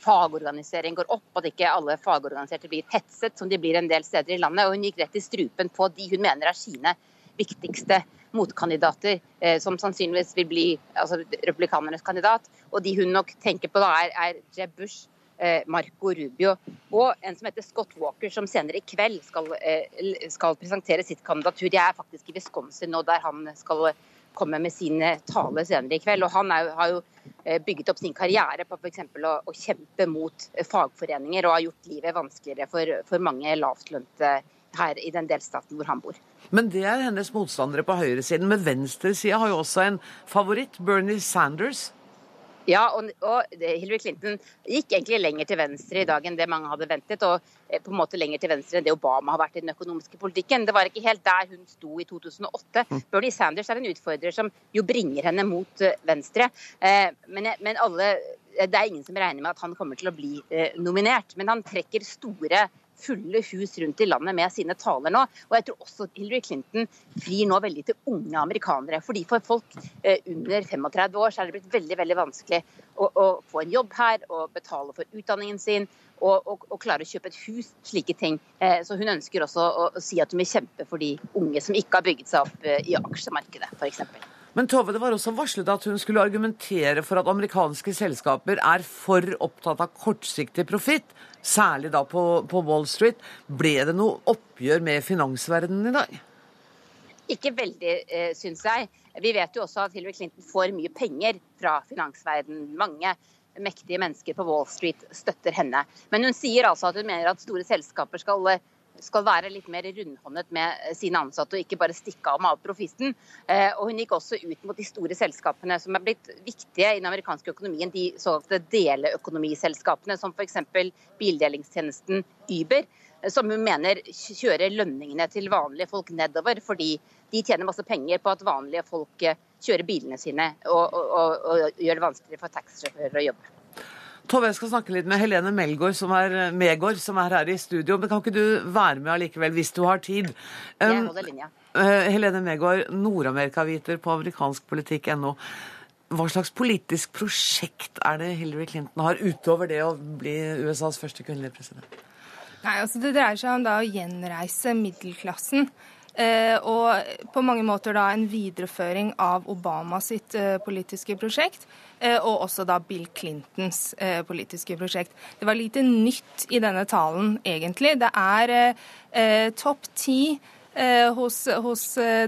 [SPEAKER 15] fagorganisering går opp, at ikke alle fagorganiserte blir hetset, som de blir en del steder i landet. Og hun gikk rett i strupen på de hun mener er sine viktigste motkandidater, eh, som sannsynligvis vil bli altså, republikanernes kandidat. Og de hun nok tenker på da, er, er Jeb Bush, eh, Marco Rubio og en som heter Scott Walker, som senere i kveld skal, eh, skal presentere sitt kandidatur. Jeg er faktisk i Wisconsin nå, der han skal komme med sine taler senere i kveld. og Han er, har jo bygget opp sin karriere på f.eks. Å, å kjempe mot fagforeninger og har gjort livet vanskeligere for, for mange lavtlønte her i den delstaten hvor han bor.
[SPEAKER 1] Men det er hennes motstandere på høyresiden. Men venstresida har jo også en favoritt, Bernie Sanders.
[SPEAKER 15] Ja, og, og, Hillary Clinton gikk egentlig lenger til venstre i dag enn det mange hadde ventet. Og eh, på en måte lenger til venstre enn det Obama har vært i den økonomiske politikken. Det var ikke helt der hun sto i 2008. Mm. Bernie Sanders er en utfordrer som jo bringer henne mot eh, venstre. Eh, men, men alle, det er ingen som regner med at han kommer til å bli nominert. Men han trekker store fulle hus rundt i landet med sine taler nå. Og jeg tror også Hillary Clinton frir nå veldig til unge amerikanere. fordi For folk eh, under 35 år så er det blitt veldig veldig vanskelig å, å få en jobb her og betale for utdanningen sin. Og, og, og, klare å kjøpe et hus, slike ting. Eh, så hun ønsker også å, å, si at hun vil kjempe for de unge som ikke har bygget seg opp eh, i aksjemarkedet, f.eks.
[SPEAKER 1] Men Tove, det var også varslet at hun skulle argumentere for at amerikanske selskaper er for opptatt av kortsiktig profitt, særlig da på, på Wall Street. Ble det noe oppgjør med finansverdenen i dag?
[SPEAKER 15] Ikke veldig, eh, syns jeg. Vi vet jo også at Hillary Clinton får mye penger fra finansverdenen. Mange mektige mennesker på Wall Street støtter henne. Men hun sier altså at hun mener at store selskaper skal, skal være litt mer rundhåndet med sine ansatte, og ikke bare stikke av med all profitten. Eh, og hun gikk også ut mot de store selskapene som er blitt viktige i den amerikanske økonomien, de såkalte deleøkonomiselskapene, som f.eks. bildelingstjenesten Uber som hun mener kjører lønningene til vanlige folk nedover, fordi de tjener masse penger på at vanlige folk eh, kjører bilene sine og, og, og, og gjør det vanskeligere for taxisjåfører å jobbe.
[SPEAKER 1] Tove, jeg skal snakke litt med Helene Melgaard, som er, Megård, som er her i studio. Men kan ikke du være med allikevel, hvis du har tid?
[SPEAKER 15] Jeg um, holder linja.
[SPEAKER 1] Uh, Helene Megård, Nord-Amerika-viter på amerikanskpolitikk.no. Hva slags politisk prosjekt er det Hillary Clinton har, utover det å bli USAs første kvinnelige president?
[SPEAKER 16] Nei, altså Det dreier seg om da å gjenreise middelklassen. Eh, og på mange måter da en videreføring av Obama sitt eh, politiske prosjekt. Eh, og også da Bill Clintons politiske prosjekt. Det var lite nytt i denne talen, egentlig. Det er topp ti hos, hos,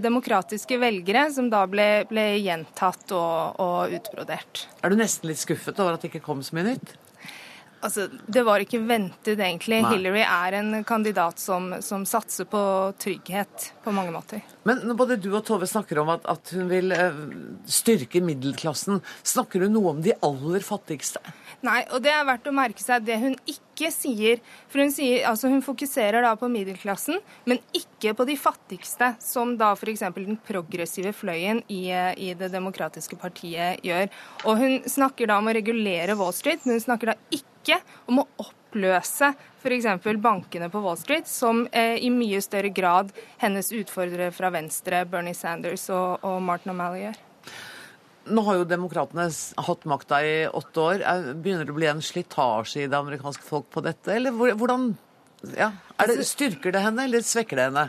[SPEAKER 16] demokratiske velgere, som da ble, ble gjentatt og, og utbrodert.
[SPEAKER 1] Er du nesten litt skuffet over at det ikke kom så mye nytt?
[SPEAKER 16] Altså, Det var ikke ventet, egentlig. Nei. Hillary er en kandidat som, som, satser på trygghet på mange måter.
[SPEAKER 1] Men når både du og Tove snakker om at, at hun vil uh, styrke middelklassen, snakker hun noe om de aller fattigste?
[SPEAKER 16] Nei, og det er verdt å merke seg det hun ikke sier. For hun, sier, altså hun fokuserer da på middelklassen, men ikke på de fattigste, som da f.eks. den progressive fløyen i, i, Det demokratiske partiet gjør. Og hun snakker da om å regulere Wall Street, men hun snakker da ikke ikke om å oppløse f.eks. bankene på Wall Street, som eh, i mye større grad hennes utfordrere fra Venstre, Bernie Sanders og, og Martin O'Malley gjør.
[SPEAKER 1] Nå har jo demokratene hatt makta i åtte år. Begynner det å bli en slitasje i det amerikanske folk på dette, eller hvordan ja, det, altså- Styrker det henne, eller svekker det henne?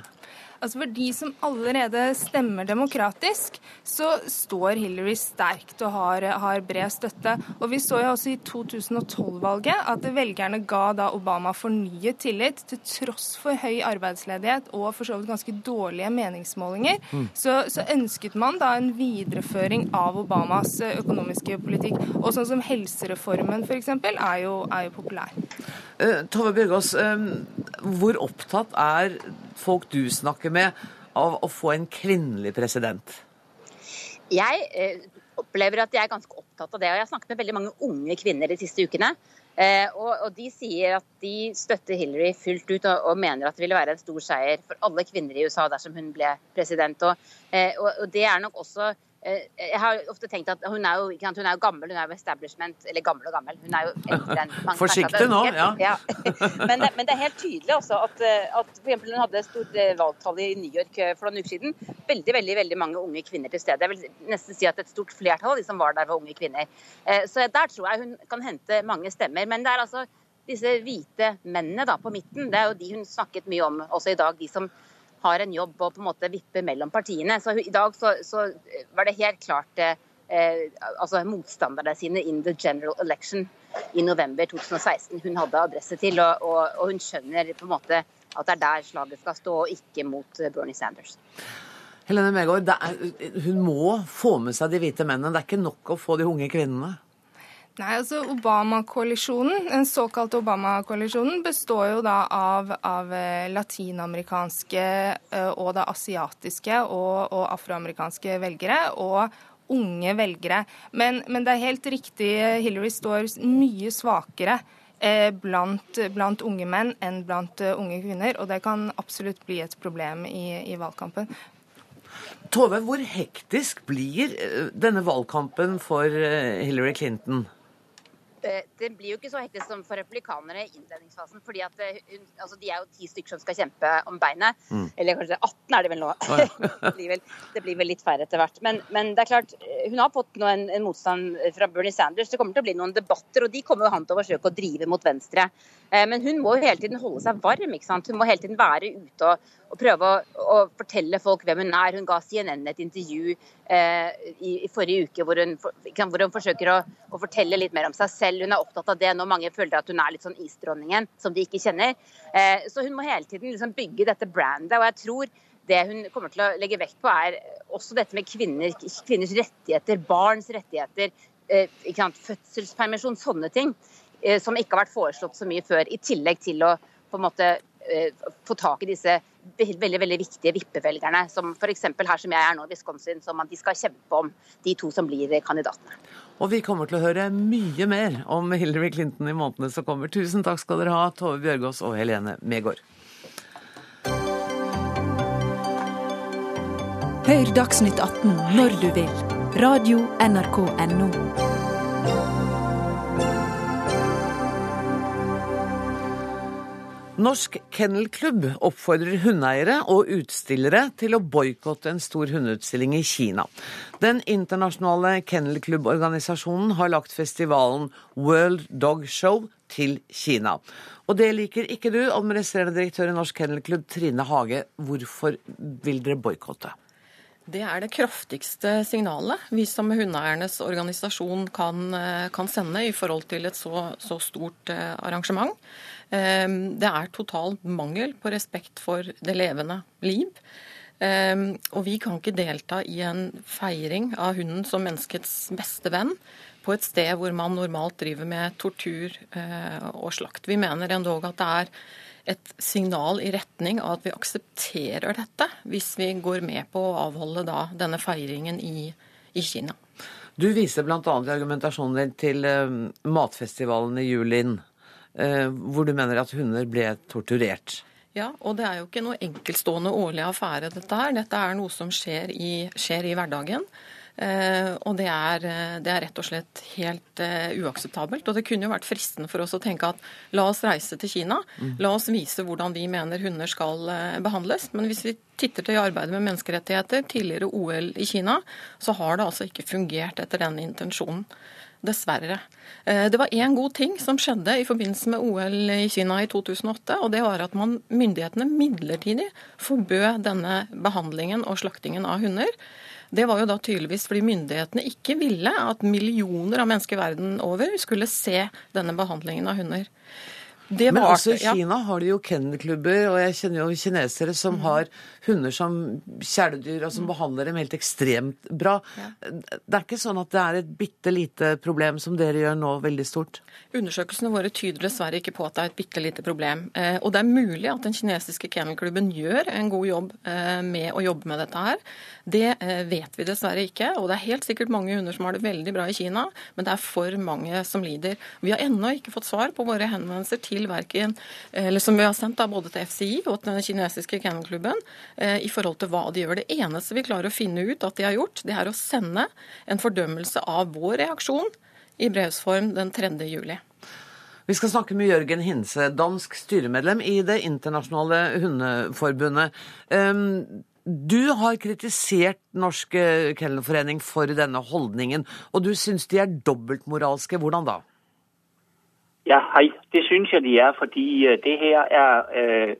[SPEAKER 16] Altså For de som allerede stemmer demokratisk, så står Hillary sterkt og har, har bred støtte. Og Vi så jo også i 2012-valget at velgerne ga da Obama fornyet tillit, til tross for høy arbeidsledighet og for så vidt ganske dårlige meningsmålinger. Mm. Så, så, ønsket man da en videreføring av Obamas økonomiske politikk. Og sånn som helsereformen f.eks. Er, jo, er jo populær.
[SPEAKER 1] Uh, Tove Bjørgaas, um, hvor opptatt er folk du snakker med, av å få en kvinnelig president?
[SPEAKER 15] Jeg eh, opplever at jeg er ganske opptatt av det. og Jeg har snakket med veldig mange unge kvinner de siste ukene. Eh, og, De sier at de støtter Hillary fullt ut og, mener at det ville være en stor seier for alle kvinner i USA dersom hun ble president. Og, eh, Det er nok også Eh, jeg har ofte tenkt at hun er, jo, hun er jo gammel, hun er jo establishment Eller gammel og gammel. Hun er jo eldre enn
[SPEAKER 1] mange Forsiktig nå, ja.
[SPEAKER 15] ja. [laughs] Men, det, men, det, er helt tydelig også at, eh, at for eksempel, hun hadde stort eh, valgtall i New York for noen uker siden. Veldig veldig, veldig mange unge kvinner til stede. Jeg vil nesten si at et stort flertall av de som var der, var unge kvinner. Så der tror jeg hun kan hente mange stemmer. Men det er altså disse hvite mennene da på midten, det er jo de hun snakket mye om også i dag. de som har en jobb å på en måte vippe mellom partiene. Så I dag så, så var det helt klart eh, altså motstanderne sine in the general election i november 2016 hun hadde adresse til. Og, og, og, hun skjønner på en måte at det er der slaget skal stå, og ikke mot eh, Bernie Sanders.
[SPEAKER 1] Helene Megård, hun må få med seg de hvite mennene. Det er ikke nok å få de unge kvinnene?
[SPEAKER 16] Nei, altså Obama-koalisjonen, Den såkalte Obama-koalisjonen består jo da av, av eh, latinamerikanske eh, og da asiatiske og, og afroamerikanske velgere. og unge velgere. Men, men, det er helt riktig, Hillary står mye svakere eh, blant, blant, unge menn enn blant unge kvinner. Og det kan absolutt bli et problem i, i valgkampen.
[SPEAKER 1] Tove, hvor hektisk blir denne valgkampen for Hillary Clinton?
[SPEAKER 15] Eh, det blir jo ikke så hektisk som for republikanere i innledningsfasen. fordi at eh, hun, altså De er jo ti stykker som skal kjempe om beinet. Mm. Eller kanskje 18 er det vel nå. Ah, ja. [laughs] det, blir vel, det, blir vel, litt færre etter hvert. Men, men, det er klart, eh, hun har fått nå en, en, motstand fra Bernie Sanders. Det kommer til å bli noen debatter, og de kommer jo han til å forsøke å drive mot venstre. Men hun må jo hele tiden holde seg varm. ikke sant? Hun må hele tiden være ute og, og prøve å, å, fortelle folk hvem hun er. Hun ga CNN et intervju eh, i, i, forrige uke hvor hun, hvor hun forsøker å, å fortelle litt mer om seg selv. Hun er opptatt av det når mange føler at hun er litt sånn isdronningen, som de ikke kjenner. Eh, så hun må hele tiden liksom bygge dette brandet. Og jeg tror det hun kommer til å legge vekt på, er også dette med kvinner, kvinners rettigheter, barns rettigheter, eh, fødselspermisjon, sånne ting. Eh, som ikke har vært foreslått så mye før. I tillegg til å på en måte få tak i disse veldig veldig viktige vippevelgerne, som f.eks. her som jeg er nå, i Wisconsin, som de skal kjempe om, de to som blir kandidatene.
[SPEAKER 1] Og vi kommer til å høre mye mer om Hillary Clinton i månedene som kommer. Tusen takk skal dere ha, Tove Bjørgaas og Helene Megård.
[SPEAKER 7] Hør Dagsnytt 18 når du vil. Radio NRK Radio.nrk.no.
[SPEAKER 1] Norsk Kennelklubb oppfordrer hundeeiere og utstillere til å boikotte en stor hundeutstilling i Kina. Den internasjonale kennelklubborganisasjonen har lagt festivalen World Dog Show til Kina. Og det liker ikke du, administrerende direktør i Norsk Kennelklubb Trine Hage. Hvorfor vil dere boikotte?
[SPEAKER 17] Det er det kraftigste signalet vi som hundeeiernes organisasjon kan, eh, kan, sende i forhold til et så, så stort eh, arrangement. Ehm, det er total mangel på respekt for det levende liv. Ehm, og vi kan ikke delta i en feiring av hunden som menneskets beste venn på et sted hvor man normalt driver med tortur eh, og slakt. Vi mener endog at det er et signal i retning av at vi aksepterer dette, hvis vi går med på å avholde da denne feiringen i, i Kina.
[SPEAKER 1] Du viser bl.a. i argumentasjonen din til uh, matfestivalen i Julin. Eh, hvor du mener at hunder ble torturert.
[SPEAKER 17] Ja, og det er jo ikke noe enkeltstående årlig affære, dette her. Dette er noe som skjer i, skjer i hverdagen. Uh, og det er, det er, rett og slett helt uh, uakseptabelt. Og det kunne jo vært fristende for oss å tenke at la oss reise til Kina. Mm. La oss vise hvordan vi mener hunder skal uh, behandles. Men hvis vi titter til arbeidet med menneskerettigheter, tidligere OL i Kina, så har det altså ikke fungert etter den intensjonen. Dessverre. Eh, det var én god ting som skjedde i forbindelse med OL i Kina i 2008. og Det var at man, myndighetene midlertidig forbød denne behandlingen og slaktingen av hunder. Det var jo da tydeligvis fordi myndighetene ikke ville at millioner av mennesker verden over skulle se denne behandlingen av hunder.
[SPEAKER 1] Men også i Kina har de jo kennelklubber, og jeg kjenner jo kinesere som mm. har hunder som kjæledyr, og som mm. behandler dem helt ekstremt bra. Ja. Det er ikke sånn at det er et bitte lite problem som dere gjør nå, veldig stort?
[SPEAKER 17] Undersøkelsene våre tyder dessverre ikke på at det er et bitte lite problem. Eh, og det er mulig at den kinesiske kennelklubben gjør en god jobb eh, med å jobbe med dette her. Det eh, vet vi dessverre ikke. Og det er helt sikkert mange hunder som har det veldig bra i Kina, men det er for mange som lider. Vi har ennå ikke fått svar på våre henvendelser til verken, eller som vi har sendt da, både til FCI og til den kinesiske kennelklubben, i forhold til hva de gjør. Det eneste vi klarer å finne ut at de har gjort, det er å sende en fordømmelse av vår reaksjon i brevsform den 3. juli.
[SPEAKER 1] Vi skal snakke med Jørgen Hinse, dansk styremedlem i Det internasjonale hundeforbundet. Du har kritisert Norsk Kennelforening for denne holdningen, og du syns de er dobbeltmoralske. Hvordan da?
[SPEAKER 18] Ja, hej. Det synes jeg de er, fordi øh, det her er øh,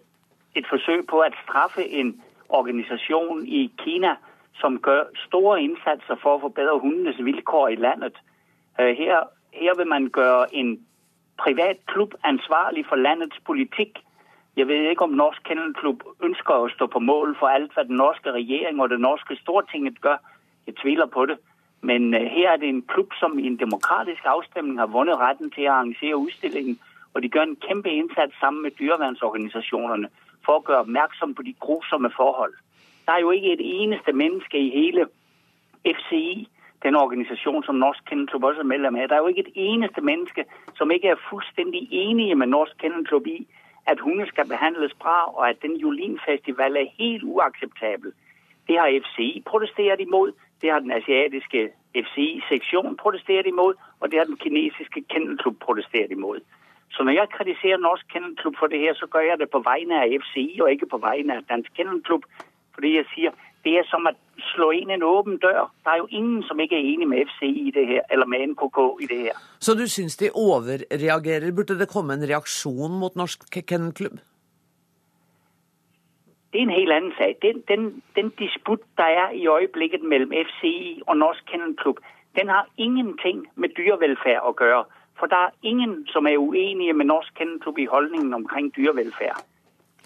[SPEAKER 18] et forsøk på at straffe en organisation i Kina som gjør store indsatser for å forbedre hundenes vilkår i landet. Øh, her, her vil man gjøre en privat klub ansvarlig for landets politikk. Jeg vet ikke om Norsk Kennelklub ønsker å stå på mål for alt hva den norske regering og det norske Stortinget gjør. Jeg tviler på det. Men uh, her er det en klubb som i en demokratisk avstemning har vunnet retten til å arrangere utstillingen. Og de gjør en kjempe innsats sammen med dyrevernsorganisasjonene for å gjøre oppmerksom på de grusomme forhold. Det er jo ikke et eneste menneske i hele FCI den organisasjon som Norsk Kennelklubb også er medlem av. Det er jo ikke et eneste menneske som ikke er fullstendig enige med Norsk Kennelklubb i at hunder skal behandles bra, og at den Julinfestival er helt uakseptabel. Det har FCI protestert imot. Det har den asiatiske FCI-seksjonen protesteret imod, og det har den kinesiske kennelklubb protesteret imod. Så når jeg kritiserer Norsk Kennelklubb for det her, så gør jeg det på vegne av FCI og ikke på vegne av Dansk Kennelklubb. Fordi jeg sier det er som at slå inn en åpen dør. Det er jo ingen, som ikke er enig med FCI i det her, eller med NKK i det her.
[SPEAKER 1] Så du syns de overreagerer? Burde det komme en reaksjon mot Norsk Kennelklubb?
[SPEAKER 18] Det er en helt anden sag. Den, den, den disput, der er i øjeblikket mellem FCI og Norsk Kennelklub, den har ingenting med dyrevelfærd at gøre. For der er ingen, som er uenige med Norsk Kennelklub i holdningen omkring dyrevelfærd.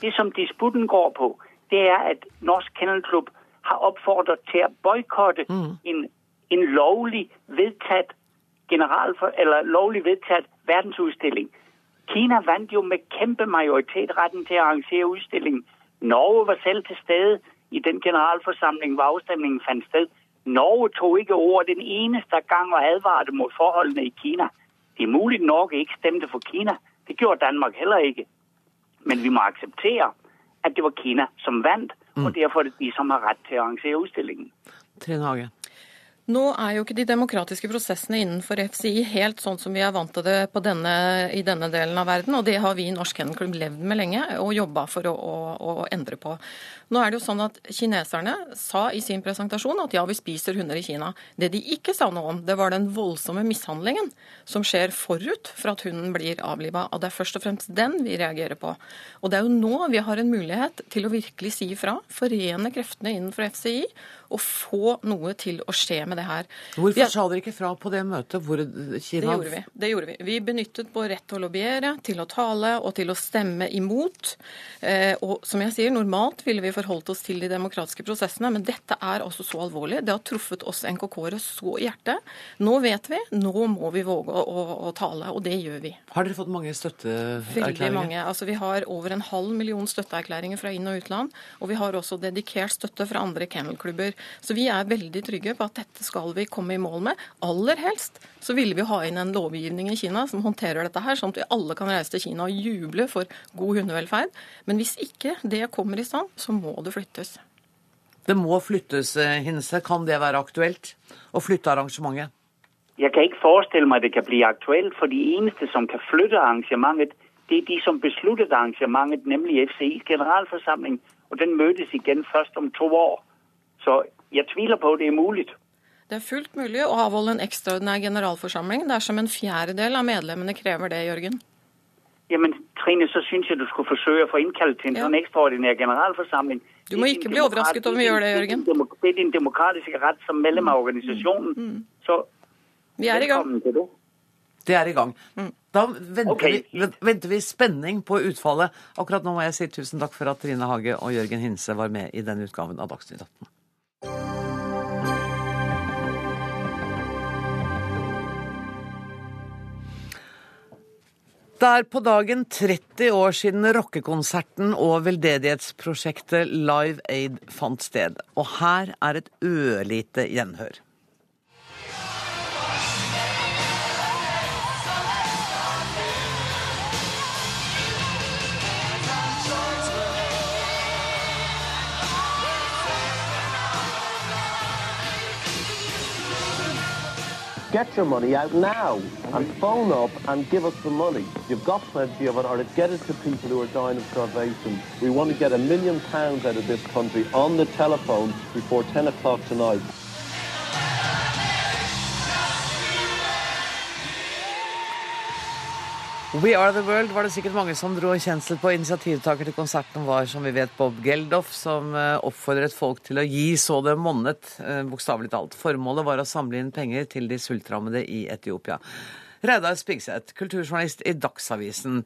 [SPEAKER 18] Det, som disputen går på, det er, at Norsk Kennelklub har opfordret til at boykotte mm. en, en lovlig vedtaget general eller lovlig vedtaget verdensudstilling. Kina vandt jo med kæmpe majoritet retten til at arrangere udstillingen. Norge var selv til stede i den generalforsamling, hvor avstemningen fant sted. Norge tog ikke ordet den eneste gang og advarte mot forholdene i Kina. Det er mulig Norge ikke stemte for Kina. Det gjorde Danmark heller ikke. Men vi må akseptere at det var Kina, som vandt, mm. og derfor er det de, som har rett til å arrangere utstillingen.
[SPEAKER 1] Trine Hage.
[SPEAKER 17] Nå er jo ikke de demokratiske prosessene innenfor FCI helt sånn som vi er vant til det denne, i denne delen av verden, og det har vi i Norsk Kennelklubb levd med lenge og jobba for å, å, å, endre på. Nå er det jo sånn at Kineserne sa i sin presentasjon at ja, vi spiser hunder i Kina. Det de ikke sa noe om, det var den voldsomme mishandlingen som skjer forut for at hunden blir avliva. Og det er først og fremst den vi reagerer på. Og det er jo nå vi har en mulighet til å virkelig si ifra, forene kreftene innenfor FCI og få noe til å skje med det her.
[SPEAKER 1] Hvorfor sa dere ikke fra på det møtet hvor Kina
[SPEAKER 17] Det gjorde vi. Det gjorde vi. Vi benyttet vår rett til å lobbyere, til å tale og til å stemme imot. Eh, og som jeg sier, normalt ville vi forholdt oss til de demokratiske prosessene, men dette er altså så alvorlig. Det har truffet oss NKK-ere så i hjertet. Nå vet vi, nå må vi våge å, å, å tale, og det gjør vi.
[SPEAKER 1] Har dere fått mange støtteerklæringer?
[SPEAKER 17] Veldig mange. Altså, vi har over en halv million støtteerklæringer fra inn- og utland. Og vi har også dedikert støtte fra andre kennelklubber. Så vi er veldig trygge på at dette skal vi komme i mål med. Aller helst så ville vi ha inn en lovgivning i Kina som håndterer dette her, sånn at vi alle kan reise til Kina og juble for god hundevelferd. Men hvis ikke det kommer i stand, så må det flyttes.
[SPEAKER 1] Det må flyttes, eh, Hinse. Kan det være aktuelt å flytte arrangementet?
[SPEAKER 18] Jeg kan ikke forestille meg det kan bli aktuelt, for de eneste som kan flytte arrangementet, det er de som besluttet arrangementet, nemlig FCIs generalforsamling. Og den møtes igjen først om to år. Så jeg tviler på at det er mulig.
[SPEAKER 17] Det er fullt mulig å avholde en ekstraordinær generalforsamling dersom en fjerdedel av medlemmene krever det, Jørgen.
[SPEAKER 18] Jamen, Trine, så syns jeg du skulle forsøke å få innkalt til en ja. sånn ekstraordinær generalforsamling.
[SPEAKER 17] Du må ikke bli overrasket om vi gjør det, Jørgen.
[SPEAKER 18] Det er din demokratiske rett som medlem av organisasjonen. Mm. Mm. Så
[SPEAKER 17] vi er i gang.
[SPEAKER 1] Det er i gang. Mm. Da venter, okay. vi, venter, vi, spenning på utfallet. Akkurat nå må jeg si tusen takk for at Trine Hage og Jørgen Hinse var med i denne utgaven av Dagsnytt 18. Det er på dagen 30 år siden rockekonserten og veldedighetsprosjektet Live Aid fant sted. Og her er et ørlite gjenhør.
[SPEAKER 19] Get your money out now and phone up and give us the money. You've got plenty of it, or to get it to people who are dying of starvation. We want to get a million pounds out of this country on the telephone before 10 o'clock tonight.
[SPEAKER 1] We Are The World var det sikkert mange som dro kjensel på. Initiativtaker til konserten var som vi vet Bob Geldof, som eh, oppfordret folk til å gi så det monnet, eh, bokstavelig talt. Formålet var å samle inn penger til de sultrammede i Etiopia. Reidar Spigseth, kulturjournalist i Dagsavisen.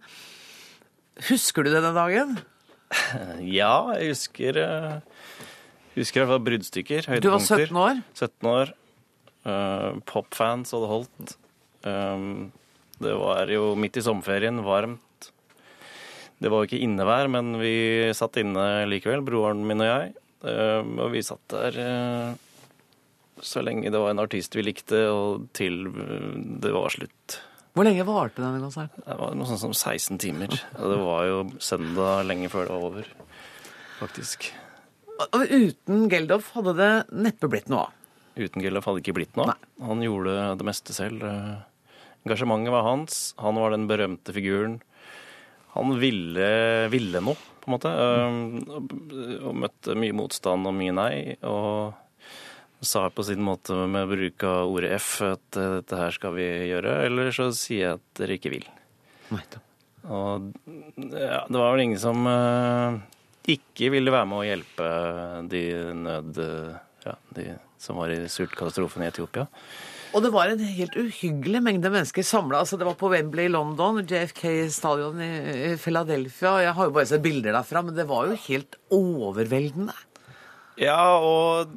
[SPEAKER 1] Husker du denne dagen? [laughs]
[SPEAKER 20] Ja, jeg husker Jeg Husker i hvert fall bruddstykker.
[SPEAKER 1] Du var 17 år?
[SPEAKER 20] 17 år. Uh, Popfans hadde holdt. Um, det var jo midt i sommerferien, varmt. Det var jo ikke innevær, men vi satt inne likevel, broren min og jeg. Ehm, og vi satt der eh, så lenge det var en artist vi likte, og til eh, det var slutt.
[SPEAKER 1] Hvor lenge varte denne konserten?
[SPEAKER 20] Det var noe sånt som 16 timer. Og det var jo søndag lenge før det var over, faktisk.
[SPEAKER 1] Og uten Geldof hadde det neppe blitt noe av?
[SPEAKER 20] Uten Geldof hadde det ikke blitt noe. Han gjorde det meste selv. Engasjementet var hans. Han var den berømte figuren. Han ville, ville noe, på en måte. Og møtte mye motstand og mye nei. Og sa på sin måte med bruk av ordet F at eh, dette her skal vi gjøre, eller så sier jeg at dere ikke vil. Og ja, det var vel ingen som uh, ikke ville være med å hjelpe de nød... Ja, de som var i sultkatastrofen i Etiopia.
[SPEAKER 1] Og det var en helt uhyggelig mengde mennesker samla. Altså, det var på Wembley i London, JFK Stadion i Philadelphia. Jeg har jo bare sett bilder derfra, men det var jo helt overveldende.
[SPEAKER 20] Ja, og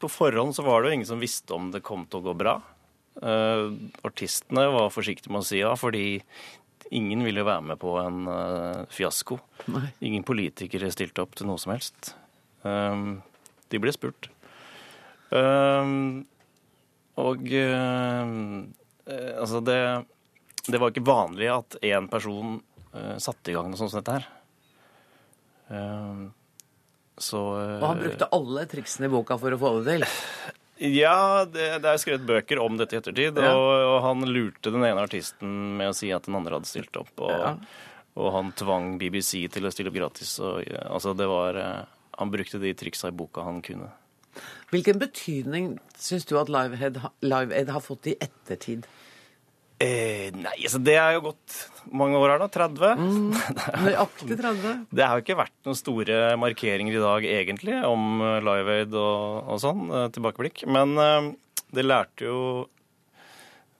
[SPEAKER 20] på forhånd så var det jo ingen som visste om det kom til å gå bra. Uh, artistene var forsiktige med å si ja, fordi ingen ville være med på en uh, fiasko.
[SPEAKER 1] Nei.
[SPEAKER 20] Ingen politikere stilte opp til noe som helst. Um, de ble spurt. Um, og um, eh, altså det Det var ikke vanlig at én person eh, satte i gang noe sånt som dette her. Så eh,
[SPEAKER 1] Og han brukte alle triksene i boka for å få det til.
[SPEAKER 20] ja, det, det er skrevet bøker om dette i ettertid,
[SPEAKER 1] Ja.
[SPEAKER 20] og, og han lurte den ene artisten med å si at den andre hadde stilt opp. Og,
[SPEAKER 1] Ja.
[SPEAKER 20] og han tvang BBC til å stille opp gratis. Og, altså det var, eh, han brukte de triksa i boka han kunne.
[SPEAKER 1] Hvilken betydning syns du at Live Aid, Live Aid har fått i ettertid?
[SPEAKER 20] Eh, nei, altså det er jo gått mange år her, nå. 30. [laughs]
[SPEAKER 1] Nøyaktig 30.
[SPEAKER 20] Det har jo ikke vært noen store markeringer i dag, egentlig, om eh, Live Aid og, og sånn, eh, tilbakeblikk. Men eh, det lærte jo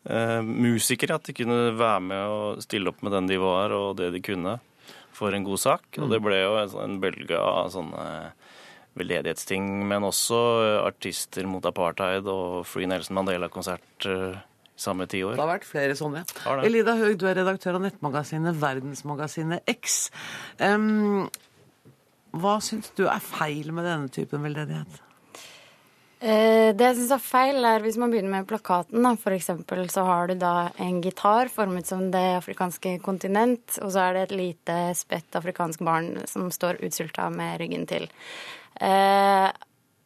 [SPEAKER 20] eh, musikere at de kunne være med og stille opp med den de var, og det de kunne, for en god sak. Og det ble jo en, en bølge av sånne veldedighetsting, men også eh, artister mot apartheid og Free Nelson Mandela-konsert eh, samme ti år.
[SPEAKER 1] Det har vært flere sånne.
[SPEAKER 20] ja.
[SPEAKER 1] Elida Høeg, du er redaktør av nettmagasinet Verdensmagasinet X. Um, hva syns du er feil med denne typen veldedighet?
[SPEAKER 21] Eh, Det jeg syns er feil, er hvis man begynner med plakaten. da. For eksempel så har du da en gitar formet som det afrikanske kontinent, og så er det et lite spett afrikansk barn som står utsulta med ryggen til. Eh,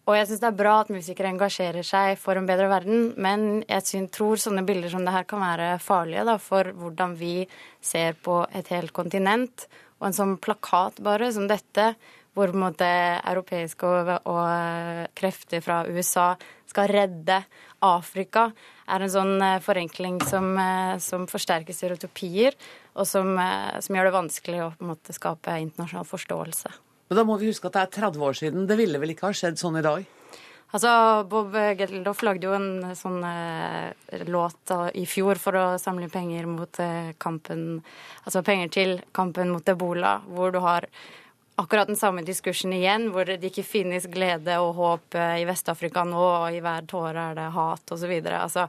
[SPEAKER 21] og jeg syns det er bra at musikere engasjerer seg for en bedre verden, men jeg synes, tror sånne bilder som det her kan være farlige da, for hvordan vi ser på et helt kontinent. Og en sånn plakat bare som dette, hvor på en måte europeiske og, og krefter fra USA skal redde Afrika, er en sånn eh, forenkling som, eh, som forsterker stereotypier, og som, eh, som gjør det vanskelig å på en måte skape internasjonal forståelse.
[SPEAKER 1] Men da må vi huske at det er 30 år siden. Det ville vel ikke ha skjedd sånn i dag?
[SPEAKER 21] Altså, Bob Geldof lagde jo en sånn eh, låt da, i fjor for å samle penger mot eh, kampen Altså penger til kampen mot ebola, hvor du har akkurat den samme diskursen igjen, hvor det ikke finnes glede og håp eh, i Vest-Afrika nå, og i hver tåre er det hat osv. Altså,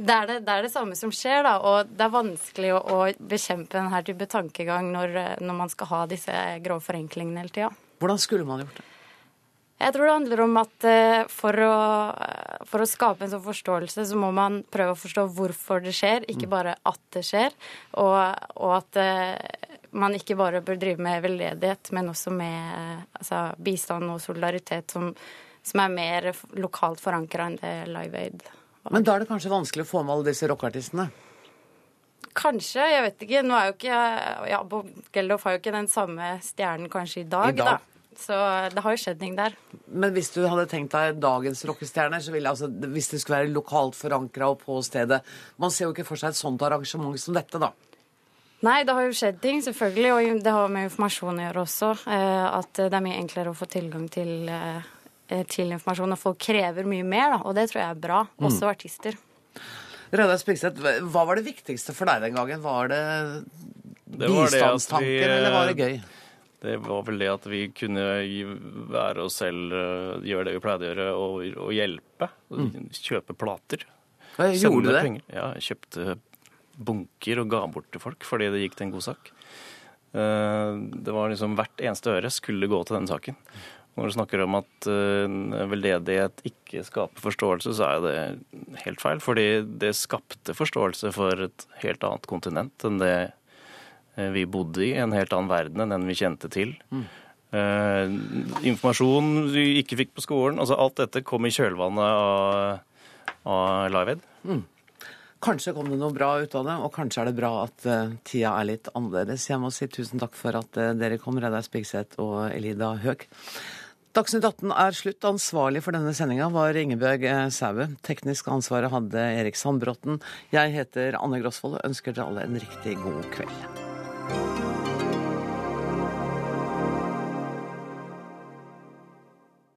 [SPEAKER 21] det er det, det er det samme som skjer, da, og det er vanskelig å, å bekjempe denne type tankegang når, eh, når man skal ha disse grove forenklingene hele tida.
[SPEAKER 1] Hvordan skulle man gjort det?
[SPEAKER 21] Jeg tror det handler om at eh, for å, eh, for å skape en sånn forståelse, så må man prøve å forstå hvorfor det skjer, ikke bare at det skjer. Og, og at man ikke bare bør drive med veldedighet, men også med altså, bistand og solidaritet som, som er mer lokalt forankra enn det Live Aid
[SPEAKER 1] Men da er det kanskje vanskelig å få med alle disse rockeartistene?
[SPEAKER 21] Kanskje, jeg vet ikke. Nå er jo ikke ja, Bob Geldof har jo ikke den samme stjernen kanskje i dag,
[SPEAKER 1] I dag.
[SPEAKER 21] da. Så det har jo skjedd ting der.
[SPEAKER 1] Men hvis du hadde tenkt deg dagens rockestjerner, så ville altså, hvis det skulle være lokalt forankra og på stedet Man ser jo ikke for seg et sånt arrangement som dette, da.
[SPEAKER 21] Nei, det har jo skjedd ting, selvfølgelig. Og det har med informasjon å gjøre også. eh, At det er mye enklere å få tilgang til, eh, til informasjon. Og folk krever mye mer, da. Og det tror jeg er bra.
[SPEAKER 1] Mm.
[SPEAKER 21] Også artister.
[SPEAKER 1] Reidar Spigseth, hva var det viktigste for deg den gangen? Var det
[SPEAKER 20] Det var det vi,
[SPEAKER 1] eller var det gøy?
[SPEAKER 20] Det var vel det at vi kunne være oss selv, eh, gjøre det vi pleide å gjøre, og, og hjelpe.
[SPEAKER 1] Mm.
[SPEAKER 20] Kjøpe plater.
[SPEAKER 1] Ja, gjorde du det?
[SPEAKER 20] penger. Ja, jeg kjøpte bunker og ga bort til folk fordi det gikk til en god sak. Eh, Det var liksom Hvert eneste øre skulle gå til den saken. Når du snakker om at eh, veldedighet ikke skaper forståelse, så er det helt feil. Fordi det skapte forståelse for et helt annet kontinent enn det eh, vi bodde i. En helt annen verden enn den vi kjente til.
[SPEAKER 1] Mm.
[SPEAKER 20] Eh, informasjon vi ikke fikk på skolen. altså Alt dette kom i kjølvannet av, av Live Aid.
[SPEAKER 1] Mm. Kanskje kom det noe bra ut av det, og kanskje er det bra at uh, tida er litt annerledes. Jeg må si tusen takk for at uh, dere kom, Reidar Spigseth og Elida Høeg. Dagsnytt 18 er slutt. Ansvarlig for denne sendinga var Ingebjørg uh, Saue. Teknisk ansvaret hadde Erik Sandbråten. Jeg heter Anne Grosvold og ønsker dere alle en riktig god kveld.